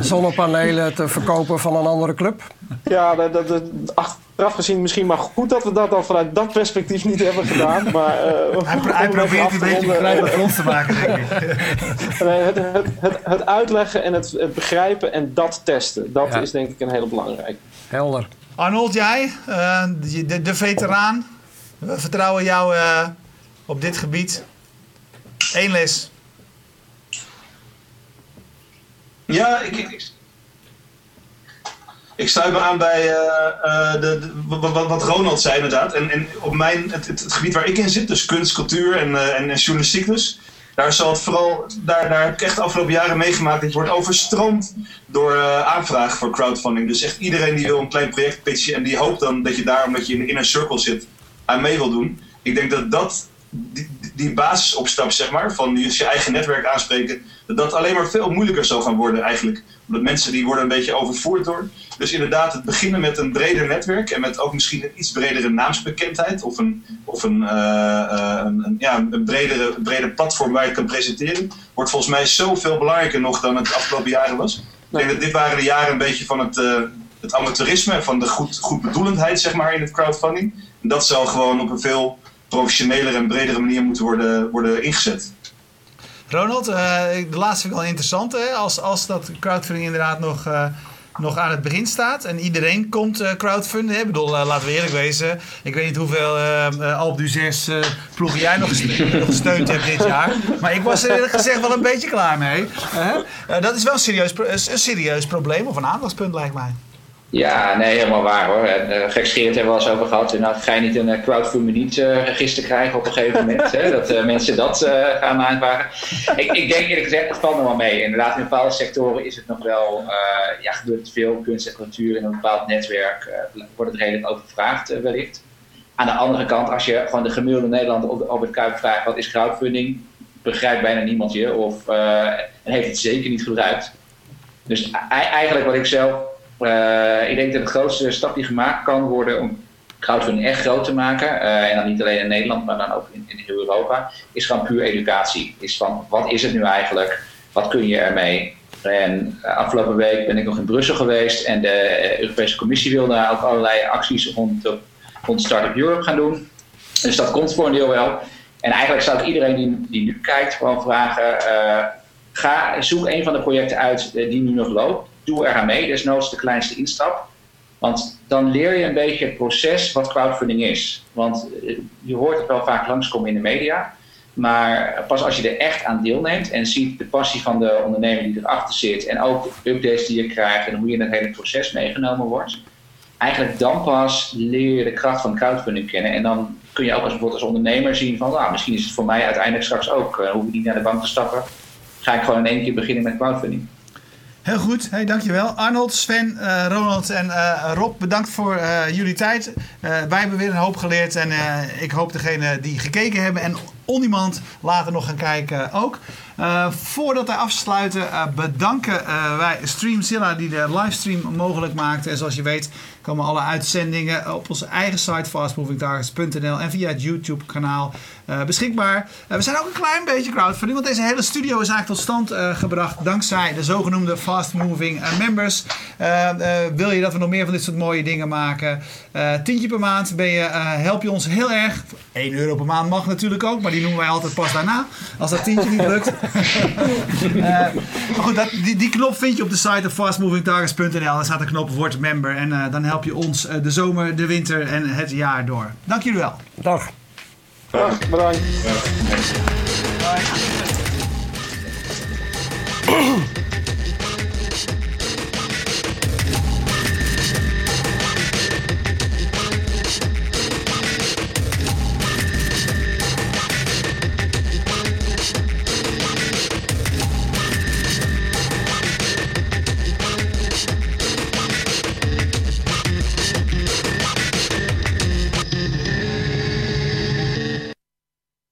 zonnepanelen te verkopen van een andere club? Ja, dat, dat, dat, achteraf gezien misschien maar goed dat we dat dan vanuit dat perspectief niet hebben gedaan. Maar, uh, hij, hij probeert een beetje begrijpelijk rond te maken, denk ik. nee, het, het, het, het, uitleggen en het, begrijpen en dat testen, dat ja. is denk ik een hele belangrijke. Helder. Arnold, jij, uh, de, de, veteraan. We vertrouwen jou uh, op dit gebied. Eén les. Ja, ik, ik ik sluit me aan bij uh, de, de, wat, wat, Ronald zei inderdaad. En, en op mijn, het, het, gebied waar ik in zit, dus kunst, cultuur en, uh, en, en, journalistiek dus. Daar, zal het vooral, daar, daar heb ik echt de afgelopen jaren meegemaakt. Het wordt overstroomd door uh, aanvragen voor crowdfunding. Dus echt iedereen die wil een klein project pitchen en die hoopt dan dat je daar, omdat je in de inner circle zit, aan mee wil doen. Ik denk dat dat die, die basisopstap, zeg maar, van je, eigen netwerk aanspreken, dat dat alleen maar veel moeilijker zal gaan worden eigenlijk. Omdat mensen die worden een beetje overvoerd door. Dus inderdaad, het beginnen met een breder netwerk en met ook misschien een iets bredere naamsbekendheid of een, of een, uh, een, een, ja, een bredere, breder platform waar je kan presenteren, wordt volgens mij zoveel belangrijker nog dan het afgelopen jaren was. Ik denk dat dit waren de jaren een beetje van het, uh, het amateurisme, van de goed, goedbedoelendheid zeg maar, in het crowdfunding. En dat zal gewoon op een veel professionelere en bredere manier moeten worden, worden ingezet. Ronald, uh, de laatste vind ik wel interessant. Hè? Als, als dat crowdfunding inderdaad nog, uh, nog aan het begin staat en iedereen komt uh, crowdfunden. Hè? Ik bedoel, laten we eerlijk wezen. Ik weet niet hoeveel Alp du 6 ploegen jij nog gesteund, nog gesteund hebt dit jaar. Maar ik was er eerlijk gezegd wel een beetje klaar mee. dat is wel een serieus, een serieus probleem of een aandachtspunt lijkt mij. Ja, nee, helemaal waar hoor. En, uh, hebben we al eens over gehad. En nou, ga je niet een uh, crowdfunding uh, register krijgen op een gegeven moment. hè, dat mensen dat gaan aanvragen. Ik, ik, denk eerlijk gezegd, het valt nog wel mee. Inderdaad, in bepaalde sectoren is het nog wel, ja, gebeurt veel kunst en cultuur in een bepaald netwerk. wordt het redelijk overvraagd wellicht. Aan de andere kant, als je gewoon de gemiddelde Nederlander op, het Kuip vraagt wat is crowdfunding, begrijpt bijna niemand je of en heeft het zeker niet gebruikt. Dus eigenlijk wat ik zelf ik denk dat de grootste stap die gemaakt kan worden om crowdfunding echt groot te maken, uh, en dan niet alleen in Nederland, maar dan ook in, in heel Europa, is gewoon puur educatie. Is van wat is het nu eigenlijk? Wat kun je ermee? En uh, afgelopen week ben ik nog in Brussel geweest en de Europese Commissie wil daar ook allerlei acties rond, rond Startup Europe gaan doen. Dus dat komt voor een deel wel. En eigenlijk zou ik iedereen die, die nu kijkt gewoon vragen: ga, zoek een van de projecten uit die nu nog loopt doe eraan mee, desnoods de kleinste instap. Want dan leer je een beetje het proces wat crowdfunding is. Want eh, je hoort het wel vaak langskomen in de media. Maar pas als je er echt aan deelneemt en ziet de passie van de ondernemer die erachter zit. En ook de updates die je krijgt en hoe je in het hele proces meegenomen wordt. Eigenlijk dan pas leer je de kracht van crowdfunding kennen. En dan kun je ook als, bijvoorbeeld als ondernemer zien van nou, misschien is het voor mij uiteindelijk straks ook. Uh, hoef ik niet naar de bank te stappen. Ga ik gewoon in één keer beginnen met crowdfunding. Heel goed, hey, dankjewel. Arnold, Sven, uh, Ronald en uh, Rob, bedankt voor uh, jullie tijd. wij hebben weer een hoop geleerd en ik hoop degene die gekeken hebben en on later nog gaan kijken ook. voordat wij afsluiten, bedanken wij Streamzilla die de livestream mogelijk maakte. En zoals je weet komen alle uitzendingen op onze eigen site fastmovingtargets.nl en via het YouTube kanaal uh, beschikbaar. Uh, we zijn ook een klein beetje crowdfunding, want deze hele studio is eigenlijk tot stand uh, gebracht dankzij de zogenoemde fast moving members. wil je dat we nog meer van dit soort mooie dingen maken? tientje per maand ben je, help je ons heel erg. 1 euro per maand mag natuurlijk ook, maar die noemen wij altijd pas daarna. Als dat tientje niet lukt. maar goed, dat, die, die, knop vind je op de site of fastmovingtargets.nl. Daar staat de knop Word member en dan help je ons de zomer, de winter en het jaar door. Dank jullie wel. Dag. Dag, bedankt. Ja.